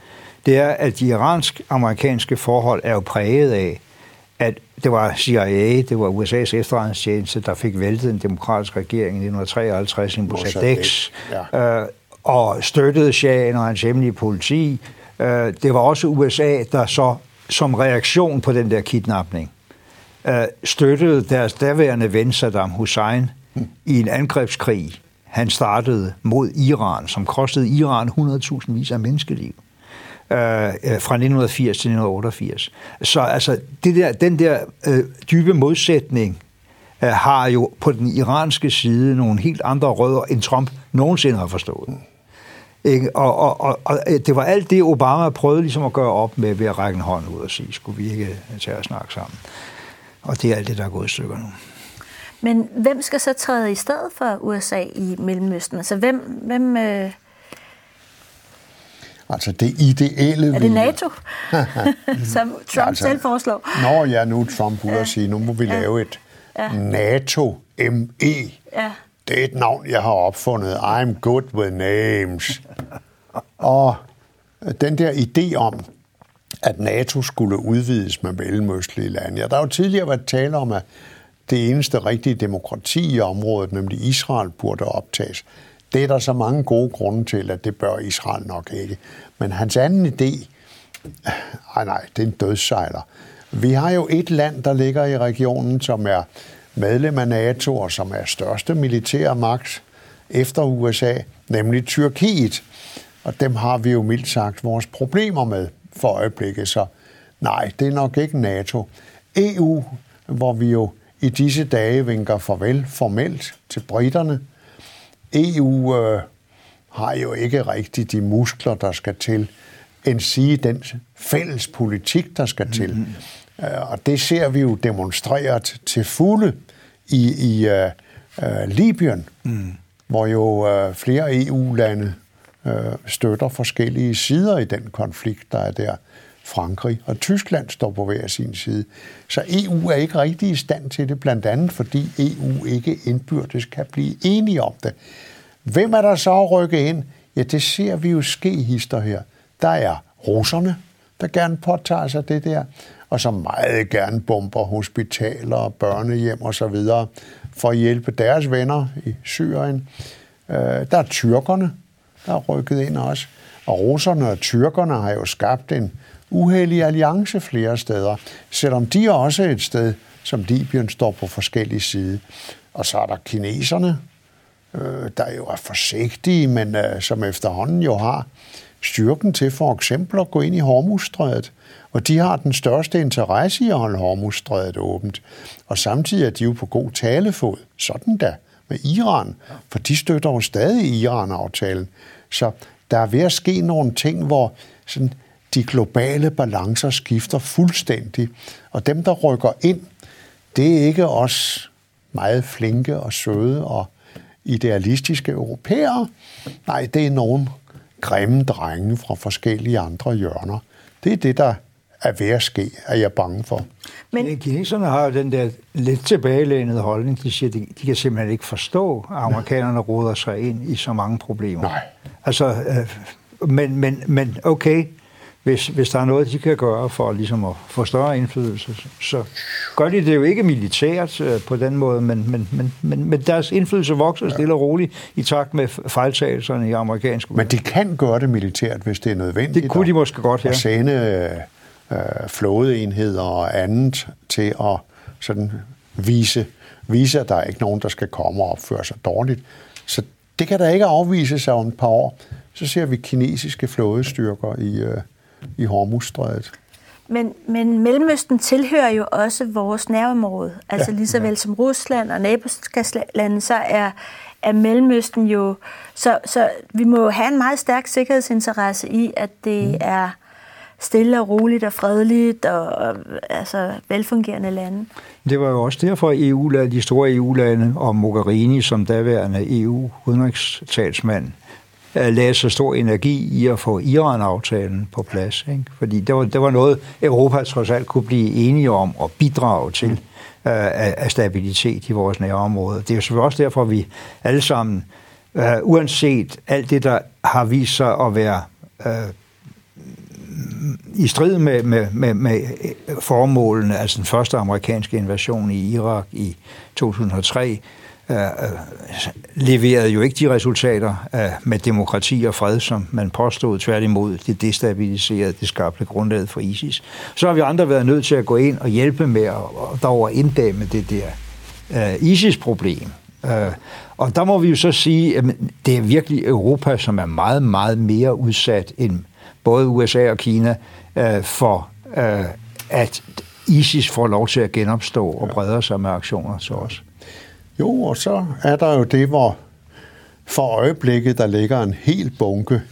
det er, at de iransk-amerikanske forhold er jo præget af, at det var CIA, det var USA's efterretningstjeneste, der fik væltet en demokratisk regering i 1953 i Mossadegh, ja. øh, og støttede Shahen og hans hemmelige politi. Øh, det var også USA, der så som reaktion på den der kidnapning øh, støttede deres daværende ven Saddam Hussein i en angrebskrig, han startede mod Iran, som kostede Iran 100.000 vis af menneskeliv øh, øh fra 1980 til 1988. Så altså, det der, den der øh, dybe modsætning øh, har jo på den iranske side nogle helt andre rødder, end Trump nogensinde har forstået. Ikke? Og, og, og, og det var alt det, Obama prøvede ligesom at gøre op med ved at række en hånd ud og sige, skulle vi ikke tage og snakke sammen? Og det er alt det, der er gået i stykker nu. Men hvem skal så træde i stedet for USA i Mellemøsten? Altså hvem... hvem øh... Altså det ideelle... Er det NATO, som Trump altså, selv foreslår? Når jeg nu Trump ja. at sige, nu må vi ja. lave et ja. NATO-ME. Ja. Det er et navn, jeg har opfundet. I'm good with names. Og den der idé om, at NATO skulle udvides med mellemøstlige lande. Ja, der har jo tidligere været tale om, at det eneste rigtige demokrati i området, nemlig Israel, burde optages. Det er der så mange gode grunde til, at det bør Israel nok ikke. Men hans anden idé, nej nej, det er en dødssejler. Vi har jo et land, der ligger i regionen, som er medlem af NATO og som er største militære magt efter USA, nemlig Tyrkiet. Og dem har vi jo mildt sagt vores problemer med for øjeblikket, så nej, det er nok ikke NATO. EU, hvor vi jo i disse dage vinker farvel formelt til britterne. EU øh, har jo ikke rigtig de muskler, der skal til, end sige den fælles politik, der skal til. Mm-hmm. Øh, og det ser vi jo demonstreret til fulde i, i uh, uh, Libyen, mm. hvor jo uh, flere EU-lande uh, støtter forskellige sider i den konflikt, der er der. Frankrig og Tyskland står på hver sin side. Så EU er ikke rigtig i stand til det, blandt andet fordi EU ikke indbyrdes kan blive enige om det. Hvem er der så at rykke ind? Ja, det ser vi jo ske hister her. Der er russerne, der gerne påtager sig det der, og som meget gerne bomber hospitaler, børnehjem osv. for at hjælpe deres venner i Syrien. Øh, der er tyrkerne, der er rykket ind også. Og russerne og tyrkerne har jo skabt en uheldig alliance flere steder, selvom de også er et sted, som Libyen står på forskellige side. Og så er der kineserne, øh, der jo er forsigtige, men øh, som efterhånden jo har styrken til for eksempel at gå ind i Hormuzstrædet. Og de har den største interesse i at holde Hormuzstrædet åbent. Og samtidig er de jo på god talefod, sådan da, med Iran, for de støtter jo stadig Iran-aftalen. Så der er ved at ske nogle ting, hvor sådan, de globale balancer skifter fuldstændig. Og dem, der rykker ind, det er ikke os meget flinke og søde og idealistiske europæere. Nej, det er nogen grimme drenge fra forskellige andre hjørner. Det er det, der er ved at ske, er jeg bange for. Men kineserne har jo den der lidt tilbagelænede holdning. De siger, de, de kan simpelthen ikke forstå, at amerikanerne råder sig ind i så mange problemer. Nej. Altså, øh, men, men, men okay, hvis, hvis der er noget, de kan gøre for ligesom at få større indflydelse, så gør de det jo ikke militært øh, på den måde, men, men, men, men, men deres indflydelse vokser ja. stille og roligt i takt med fejltagelserne i amerikansk Men de kan gøre det militært, hvis det er nødvendigt. Det kunne de måske godt, ja. Og sende øh, flådeenheder og andet til at sådan vise, vise, at der er ikke nogen, der skal komme og opføre sig dårligt. Så det kan der ikke afvise sig om et par år. Så ser vi kinesiske flådestyrker i, øh, i Hormuzstrædet. Men, men Mellemøsten tilhører jo også vores nærområde. Altså ja, lige så vel ja. som Rusland og naboskabslande, så er, er Mellemøsten jo... Så, så vi må have en meget stærk sikkerhedsinteresse i, at det mm. er stille og roligt og fredeligt og, og altså velfungerende lande. Det var jo også derfor, at EU, de store EU-lande og Mogherini som daværende EU-udenrigstalsmand lagde så stor energi i at få Iran-aftalen på plads. Ikke? Fordi det var, det var noget, Europa trods alt kunne blive enige om og bidrage til øh, af stabilitet i vores nærområde. Det er jo selvfølgelig også derfor, at vi alle sammen, øh, uanset alt det, der har vist sig at være øh, i strid med, med, med, med øh, formålene, altså den første amerikanske invasion i Irak i 2003, Øh, øh, leverede jo ikke de resultater øh, med demokrati og fred, som man påstod. Tværtimod, det destabiliserede, det skabte grundlaget for ISIS. Så har vi andre været nødt til at gå ind og hjælpe med at dog inddæmme det der øh, ISIS-problem. Øh, og der må vi jo så sige, at det er virkelig Europa, som er meget, meget mere udsat end både USA og Kina øh, for, øh, at ISIS får lov til at genopstå og breder sig med aktioner til os. Jo, og så er der jo det, hvor for øjeblikket der ligger en hel bunke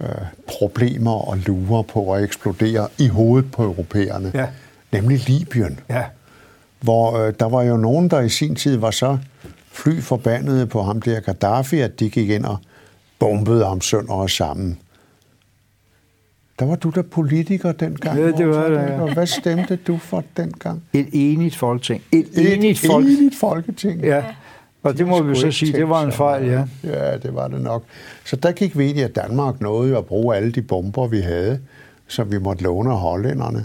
øh, problemer og lurer på at eksplodere i hovedet på europæerne, ja. nemlig Libyen. Ja. Hvor øh, der var jo nogen, der i sin tid var så fly forbandede på ham der Gaddafi, at de gik ind og bombede ham sønder og sammen. Der var du der politiker dengang. Ja, det var det, ja. Hvad stemte du for dengang? Et enigt folketing. Et, Et enigt, folk... enigt folketing. Ja. Og det må vi så sige, det var en fejl, ja. Ja, det var det nok. Så der gik vi ind i, at Danmark nåede at bruge alle de bomber, vi havde, som vi måtte låne af hollænderne.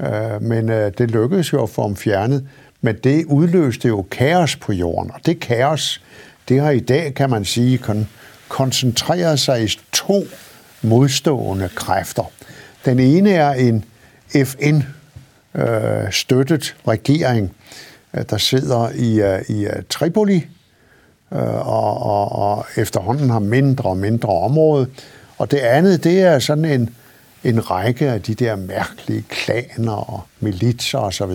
Øh, men øh, det lykkedes jo at få dem fjernet. Men det udløste jo kaos på jorden. Og det kaos, det har i dag, kan man sige, koncentreret sig i to modstående kræfter. Den ene er en FN-støttet regering, der sidder i, øh, i øh, Tripoli øh, og, og, og efterhånden har mindre og mindre område. Og det andet, det er sådan en, en række af de der mærkelige klaner og militser osv.,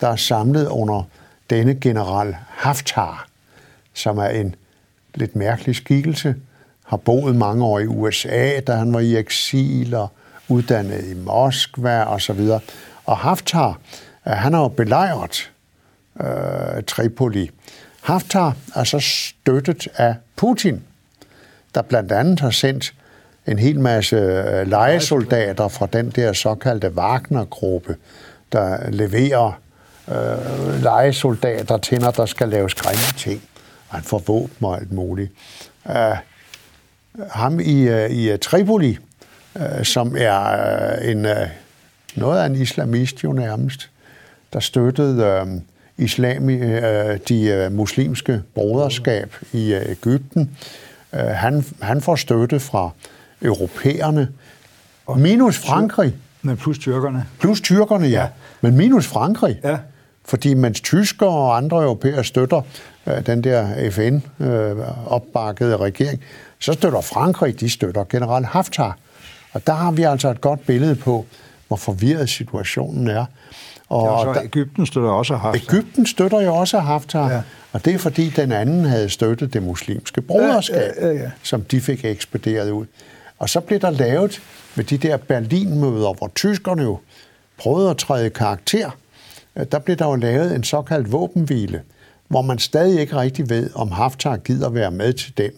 der er samlet under denne general Haftar, som er en lidt mærkelig skikkelse, har boet mange år i USA, da han var i eksil og uddannet i Moskva og så videre. Og Haftar, øh, han har jo belejret øh, Tripoli. Haftar er så støttet af Putin, der blandt andet har sendt en hel masse øh, lejesoldater fra den der såkaldte Wagner-gruppe, der leverer øh, lejesoldater til, når der skal laves grimme ting. Og han får våben og alt muligt. Uh, ham i, uh, i Tripoli, uh, som er en, noget af en islamist jo nærmest, der støttede islami, uh, de muslimske broderskab i uh, Ægypten. Han, han får støtte fra europæerne, minus Frankrig. Men plus tyrkerne. Plus tyrkerne, ja. ja. Men minus Frankrig. Ja. Fordi mens tyskere og andre europæere støtter øh, den der FN-opbakkede øh, regering, så støtter Frankrig, de støtter general Haftar. Og der har vi altså et godt billede på, hvor forvirret situationen er. Og ja, så Ægypten støtter også Haftar. Ægypten støtter jo også Haftar. Ja. Og det er fordi, den anden havde støttet det muslimske broderskab, ja, ja, ja, ja. som de fik ekspederet ud. Og så blev der lavet med de der Berlin-møder, hvor tyskerne jo prøvede at træde karakter Øh, der blev der jo lavet en såkaldt våbenhvile, hvor man stadig ikke rigtig ved, om Haftar gider være med til den.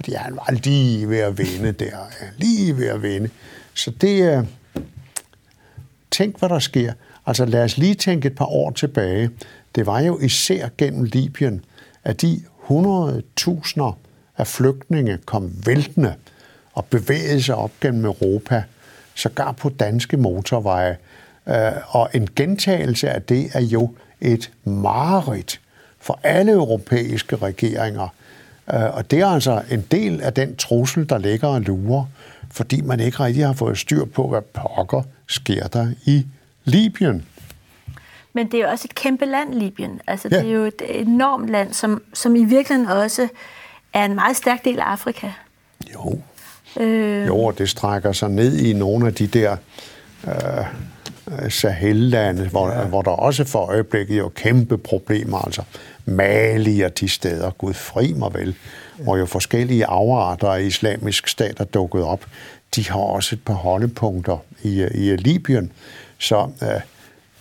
Fordi han var lige ved at vinde der. Lige ved at vinde. Så det er... Tænk, hvad der sker. Altså lad os lige tænke et par år tilbage. Det var jo især gennem Libyen, at de 100.000 af flygtninge kom væltende og bevægede sig op gennem Europa, sågar på danske motorveje. Øh, og en gentagelse af det er jo et mareridt for alle europæiske regeringer. Øh, og det er altså en del af den trussel, der ligger og lurer, fordi man ikke rigtig har fået styr på, hvad pokker sker der i Libyen. Men det er jo også et kæmpe land, Libyen. Altså, ja. det er jo et enormt land, som, som i virkeligheden også er en meget stærk del af Afrika. Jo. Øh... Jo, og det strækker sig ned i nogle af de der øh, Øh, Sahel-lande, hvor, ja. hvor der også for øjeblikket jo kæmpe problemer, altså Mali og de steder, gud fri mig vel, hvor jo forskellige afarter af islamisk stat er dukket op, de har også et par holdepunkter i, i Libyen. Så øh,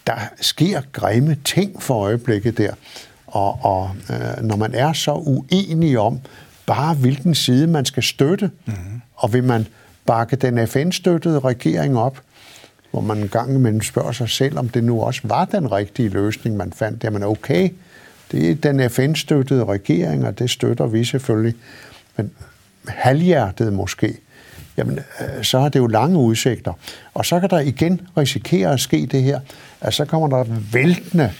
der sker grimme ting for øjeblikket der, og, og øh, når man er så uenig om bare, hvilken side man skal støtte. Mm. Og vil man bakke den FN-støttede regering op, hvor man en gang imellem spørger sig selv, om det nu også var den rigtige løsning, man fandt. Jamen okay, det er den FN-støttede regering, og det støtter vi selvfølgelig. Men halvhjertet måske, jamen øh, så har det jo lange udsigter. Og så kan der igen risikere at ske det her, at så kommer der væltende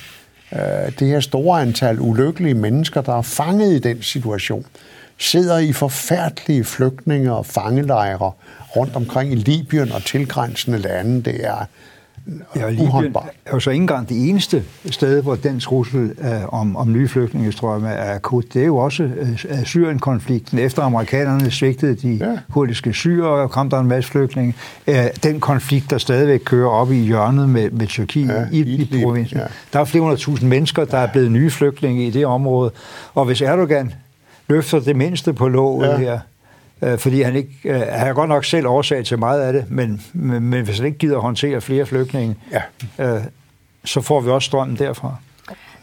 øh, det her store antal ulykkelige mennesker, der er fanget i den situation, sidder i forfærdelige flygtninge- og fangelejre rundt omkring i Libyen og tilgrænsende lande. Det er Ja, Libyen er jo så ikke engang det eneste sted, hvor den trussel uh, om, om nye flygtningestrømme er akut. Det er jo også uh, Syrien-konflikten. Efter amerikanerne svigtede de ja. kurdiske syre, og kom der en masse flygtninge. Uh, den konflikt, der stadigvæk kører op i hjørnet med, med Tyrkiet ja, i, i, i provinsen. Ja. Der er flere hundrede tusind mennesker, der er blevet nye flygtninge i det område. Og hvis Erdogan løfter det mindste på låget ja. her, øh, fordi han ikke øh, han har godt nok selv årsag til meget af det, men, men, men hvis han ikke gider håndtere flere flygtninge, ja. øh, så får vi også strømmen derfra.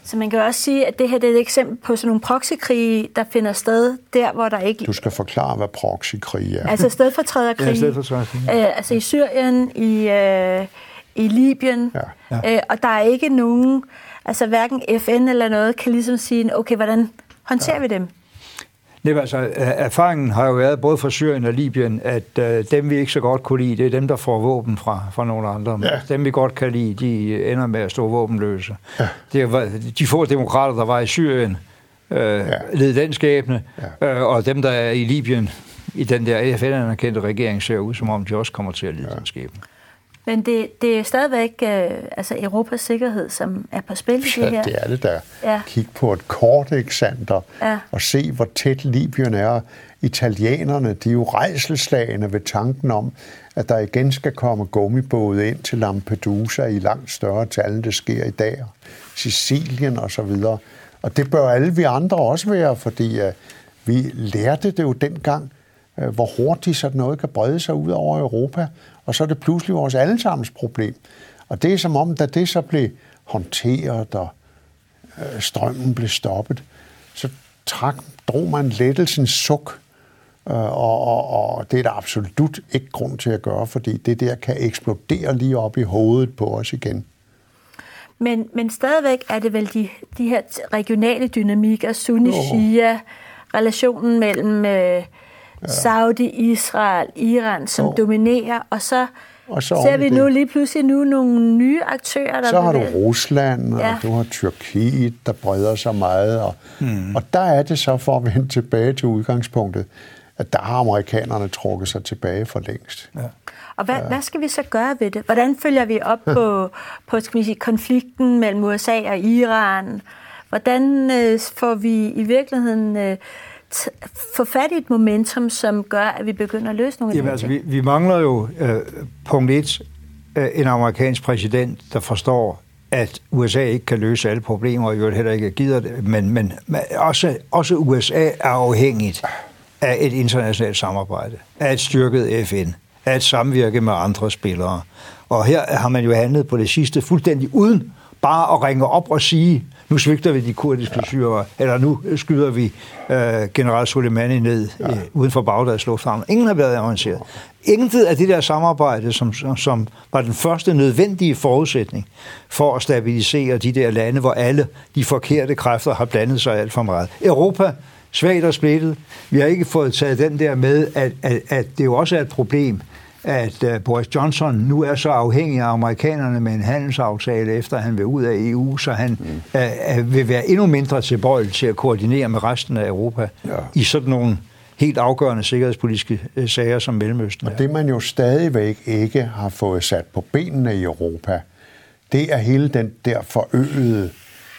Så man kan også sige, at det her det er et eksempel på sådan nogle proxykrige, der finder sted der, hvor der ikke... Du skal forklare, hvad proxykrig er. Altså stedfortræderkrig. Ja, stedfortræderkrig. Øh, altså i Syrien, i, øh, i Libyen. Ja. Ja. Øh, og der er ikke nogen... Altså hverken FN eller noget kan ligesom sige, okay, hvordan håndterer ja. vi dem? Nej, altså, erfaringen har jo været både fra Syrien og Libyen, at uh, dem, vi ikke så godt kunne lide, det er dem, der får våben fra, fra nogle andre. Ja. Dem, vi godt kan lide, de ender med at stå våbenløse. Ja. Det var, de få demokrater, der var i Syrien, uh, ja. led den skæbne, ja. uh, og dem, der er i Libyen, i den der FN-anerkendte regering, ser ud, som om de også kommer til at lide ja. den skæbne. Men det, det er stadigvæk øh, altså Europas sikkerhed, som er på spil i det her. det er det der. Ja. Kig på et kort eksempel ja. og se, hvor tæt Libyen er. Italienerne, de er jo rejselslagende ved tanken om, at der igen skal komme gummibåde ind til Lampedusa i langt større tal, end det sker i dag. Sicilien og så videre. Og det bør alle vi andre også være, fordi uh, vi lærte det jo dengang, uh, hvor hurtigt sådan noget kan brede sig ud over Europa og så er det pludselig vores allesammens problem. Og det er som om, da det så blev håndteret, og øh, strømmen blev stoppet, så trak, drog man lettelsens suk, øh, og, og, og det er der absolut ikke grund til at gøre, fordi det der kan eksplodere lige op i hovedet på os igen. Men, men stadigvæk er det vel de, de her regionale dynamikker, Sunni-Shia, relationen mellem øh, Saudi, Israel, Iran, som oh. dominerer, og så, og så ser vi nu det. lige pludselig nu nogle nye aktører, der Så har du Rusland, og ja. du har Tyrkiet, der breder sig meget, og, hmm. og der er det så, for at vende tilbage til udgangspunktet, at der har amerikanerne trukket sig tilbage for længst. Ja. Og hvad, ja. hvad skal vi så gøre ved det? Hvordan følger vi op på, på skal vi sige, konflikten mellem USA og Iran? Hvordan øh, får vi i virkeligheden øh, få fat i et momentum, som gør, at vi begynder at løse nogle Jamen, altså, vi, vi mangler jo øh, punkt et, øh, en amerikansk præsident, der forstår, at USA ikke kan løse alle problemer, og jo heller ikke gider det, men, men også, også USA er afhængigt af et internationalt samarbejde, af et styrket FN, af et samvirke med andre spillere. Og her har man jo handlet på det sidste fuldstændig uden bare at ringe op og sige, nu svigter vi de kurdiske ja. syre, eller nu skyder vi øh, general Soleimani ned ja. øh, uden for Bagdads lufthavn. Ingen har været orienteret. Intet af det der samarbejde, som, som, som var den første nødvendige forudsætning for at stabilisere de der lande, hvor alle de forkerte kræfter har blandet sig alt for meget. Europa svagt og splittet. Vi har ikke fået taget den der med, at, at, at det jo også er et problem, at uh, Boris Johnson nu er så afhængig af amerikanerne med en handelsaftale, efter han vil ud af EU, så han mm. uh, uh, vil være endnu mindre tilbøjelig til at koordinere med resten af Europa ja. i sådan nogle helt afgørende sikkerhedspolitiske uh, sager som Mellemøsten. Og det man jo stadigvæk ikke har fået sat på benene i Europa, det er hele den der forøgede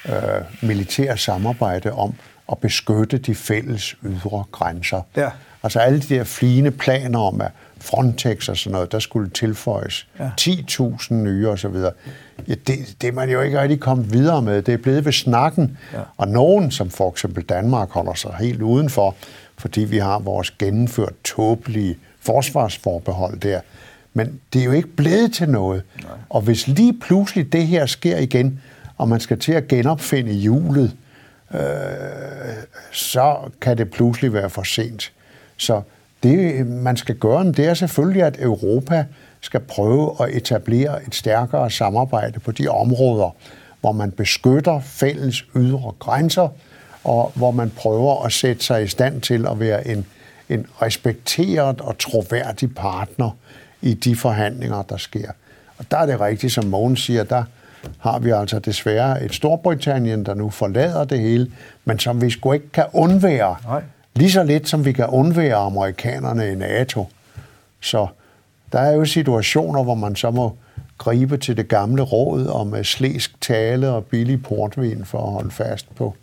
uh, militære samarbejde om at beskytte de fælles ydre grænser. Ja. Altså alle de der fine planer om, at Frontex og sådan noget, der skulle tilføjes ja. 10.000 nye osv. Ja, det, det er man jo ikke rigtig kommet videre med. Det er blevet ved snakken. Ja. Og nogen, som for eksempel Danmark, holder sig helt udenfor, fordi vi har vores gennemført tåbelige forsvarsforbehold der. Men det er jo ikke blevet til noget. Nej. Og hvis lige pludselig det her sker igen, og man skal til at genopfinde hjulet, øh, så kan det pludselig være for sent. Så det, man skal gøre, det er selvfølgelig, at Europa skal prøve at etablere et stærkere samarbejde på de områder, hvor man beskytter fælles ydre grænser, og hvor man prøver at sætte sig i stand til at være en, en respekteret og troværdig partner i de forhandlinger, der sker. Og der er det rigtigt, som Mogens siger, der har vi altså desværre et Storbritannien, der nu forlader det hele, men som vi sgu ikke kan undvære. Nej. Lige så lidt, som vi kan undvære amerikanerne i NATO. Så der er jo situationer, hvor man så må gribe til det gamle råd om slæsk tale og billig portvin for at holde fast på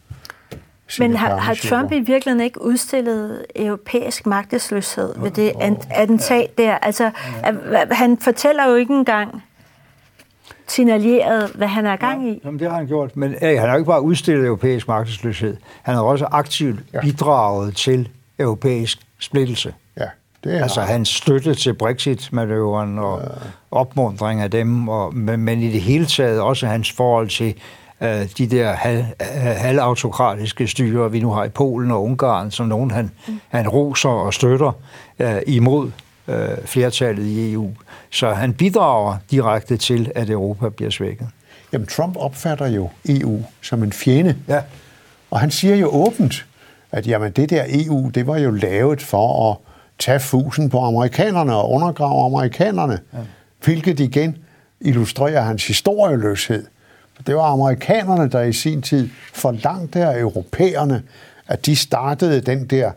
men har, har Trump i virkeligheden ikke udstillet europæisk magtesløshed ved det attentat der? Altså, han fortæller jo ikke engang signaleret, hvad han er gang i. Jamen, det har han gjort. Men ja, han har ikke bare udstillet europæisk magtesløshed. Han har også aktivt ja. bidraget til europæisk splittelse. Ja, det er altså hans støtte til Brexit-manøvren og ja. opmundring af dem, og, men, men i det hele taget også hans forhold til øh, de der hal, øh, halvautokratiske styre, vi nu har i Polen og Ungarn, som nogen han, mm. han roser og støtter øh, imod øh, flertallet i EU. Så han bidrager direkte til, at Europa bliver svækket. Jamen, Trump opfatter jo EU som en fjende. Ja. Og han siger jo åbent, at jamen, det der EU, det var jo lavet for at tage fusen på amerikanerne og undergrave amerikanerne, ja. hvilket igen illustrerer hans historieløshed. Det var amerikanerne, der i sin tid forlangte af europæerne, at de startede den der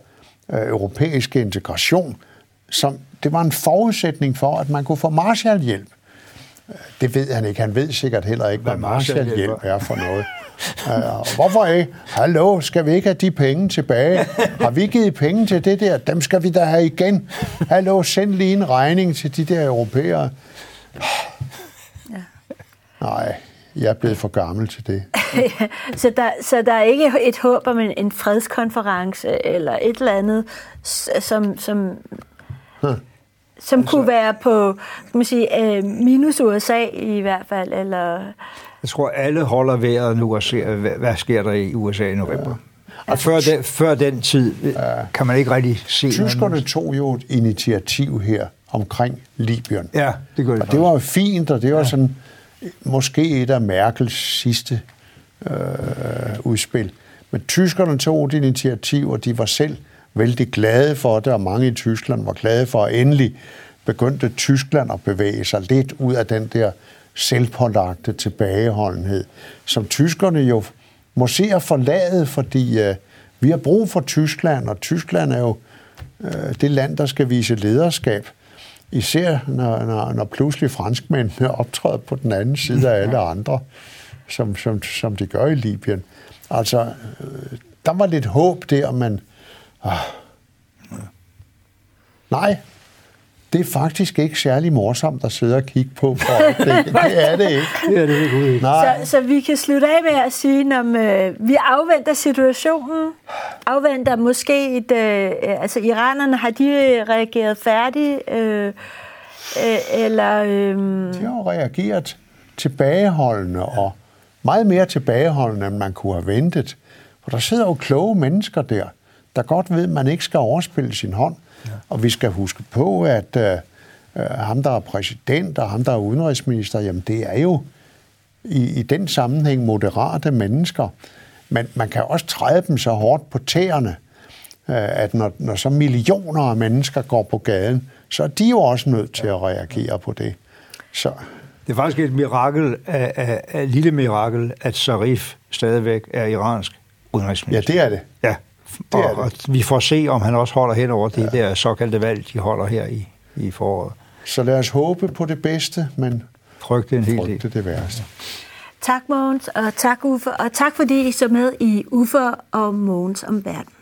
øh, europæiske integration, som det var en forudsætning for, at man kunne få Marshallhjælp. Det ved han ikke. Han ved sikkert heller ikke, hvad Marshallhjælp er for noget. Uh, hvorfor ikke? Hallo, skal vi ikke have de penge tilbage? Har vi givet penge til det der? Dem skal vi da have igen. Hallo, send lige en regning til de der europæere. Ja. Nej, jeg er blevet for gammel til det. så, der, så der er ikke et håb om en, en fredskonference eller et eller andet, som, som, huh. som altså, kunne være på skal man sige, øh, minus USA i hvert fald? Eller... Jeg tror, alle holder vejret nu og ser, hvad, hvad sker der i USA i november. Ja. Og før den, før den tid øh, ja. kan man ikke rigtig se Tyskerne tog jo et initiativ her omkring Libyen. Ja, det gør det. Og det var jo fint, og det var ja. sådan måske et af Merkels sidste øh, udspil. Men tyskerne tog et initiativ, og de var selv vældig glade for det, og mange i Tyskland var glade for, at endelig begyndte Tyskland at bevæge sig lidt ud af den der selvpålagte tilbageholdenhed, som tyskerne jo må se at forlade, fordi øh, vi har brug for Tyskland, og Tyskland er jo øh, det land, der skal vise lederskab. Især når, når, når pludselig franskmændene optræder på den anden side af alle andre, som, som, som de gør i Libyen. Altså, øh, der var lidt håb der, men... Øh, nej, det er faktisk ikke særlig morsomt at sidde og kigge på. For det, det er det ikke. Det er det ikke. Nej. Så, så vi kan slutte af med at sige, at øh, vi afventer situationen, afventer måske et... Øh, altså, iranerne, har de reageret færdigt? Øh, øh, eller... Øh... De har reageret tilbageholdende og meget mere tilbageholdende, end man kunne have ventet. For der sidder jo kloge mennesker der, der godt ved, at man ikke skal overspille sin hånd. Ja. Og vi skal huske på, at øh, øh, ham, der er præsident, og ham, der er udenrigsminister, jamen det er jo i, i den sammenhæng moderate mennesker. Men man kan også træde dem så hårdt på tæerne, øh, at når, når så millioner af mennesker går på gaden, så er de jo også nødt til at reagere på det. Så. Det er faktisk et mirakel, af, af, af, lille mirakel, at Zarif stadigvæk er iransk udenrigsminister. Ja, det er det. Ja, det og, og vi får se, om han også holder hen over det ja. der såkaldte valg, de holder her i, i foråret. Så lad os håbe på det bedste, men frygte en hel frygte det værste. Tak Mogens, og tak Uffe, og tak fordi I så med i Uffe og Mogens om verden.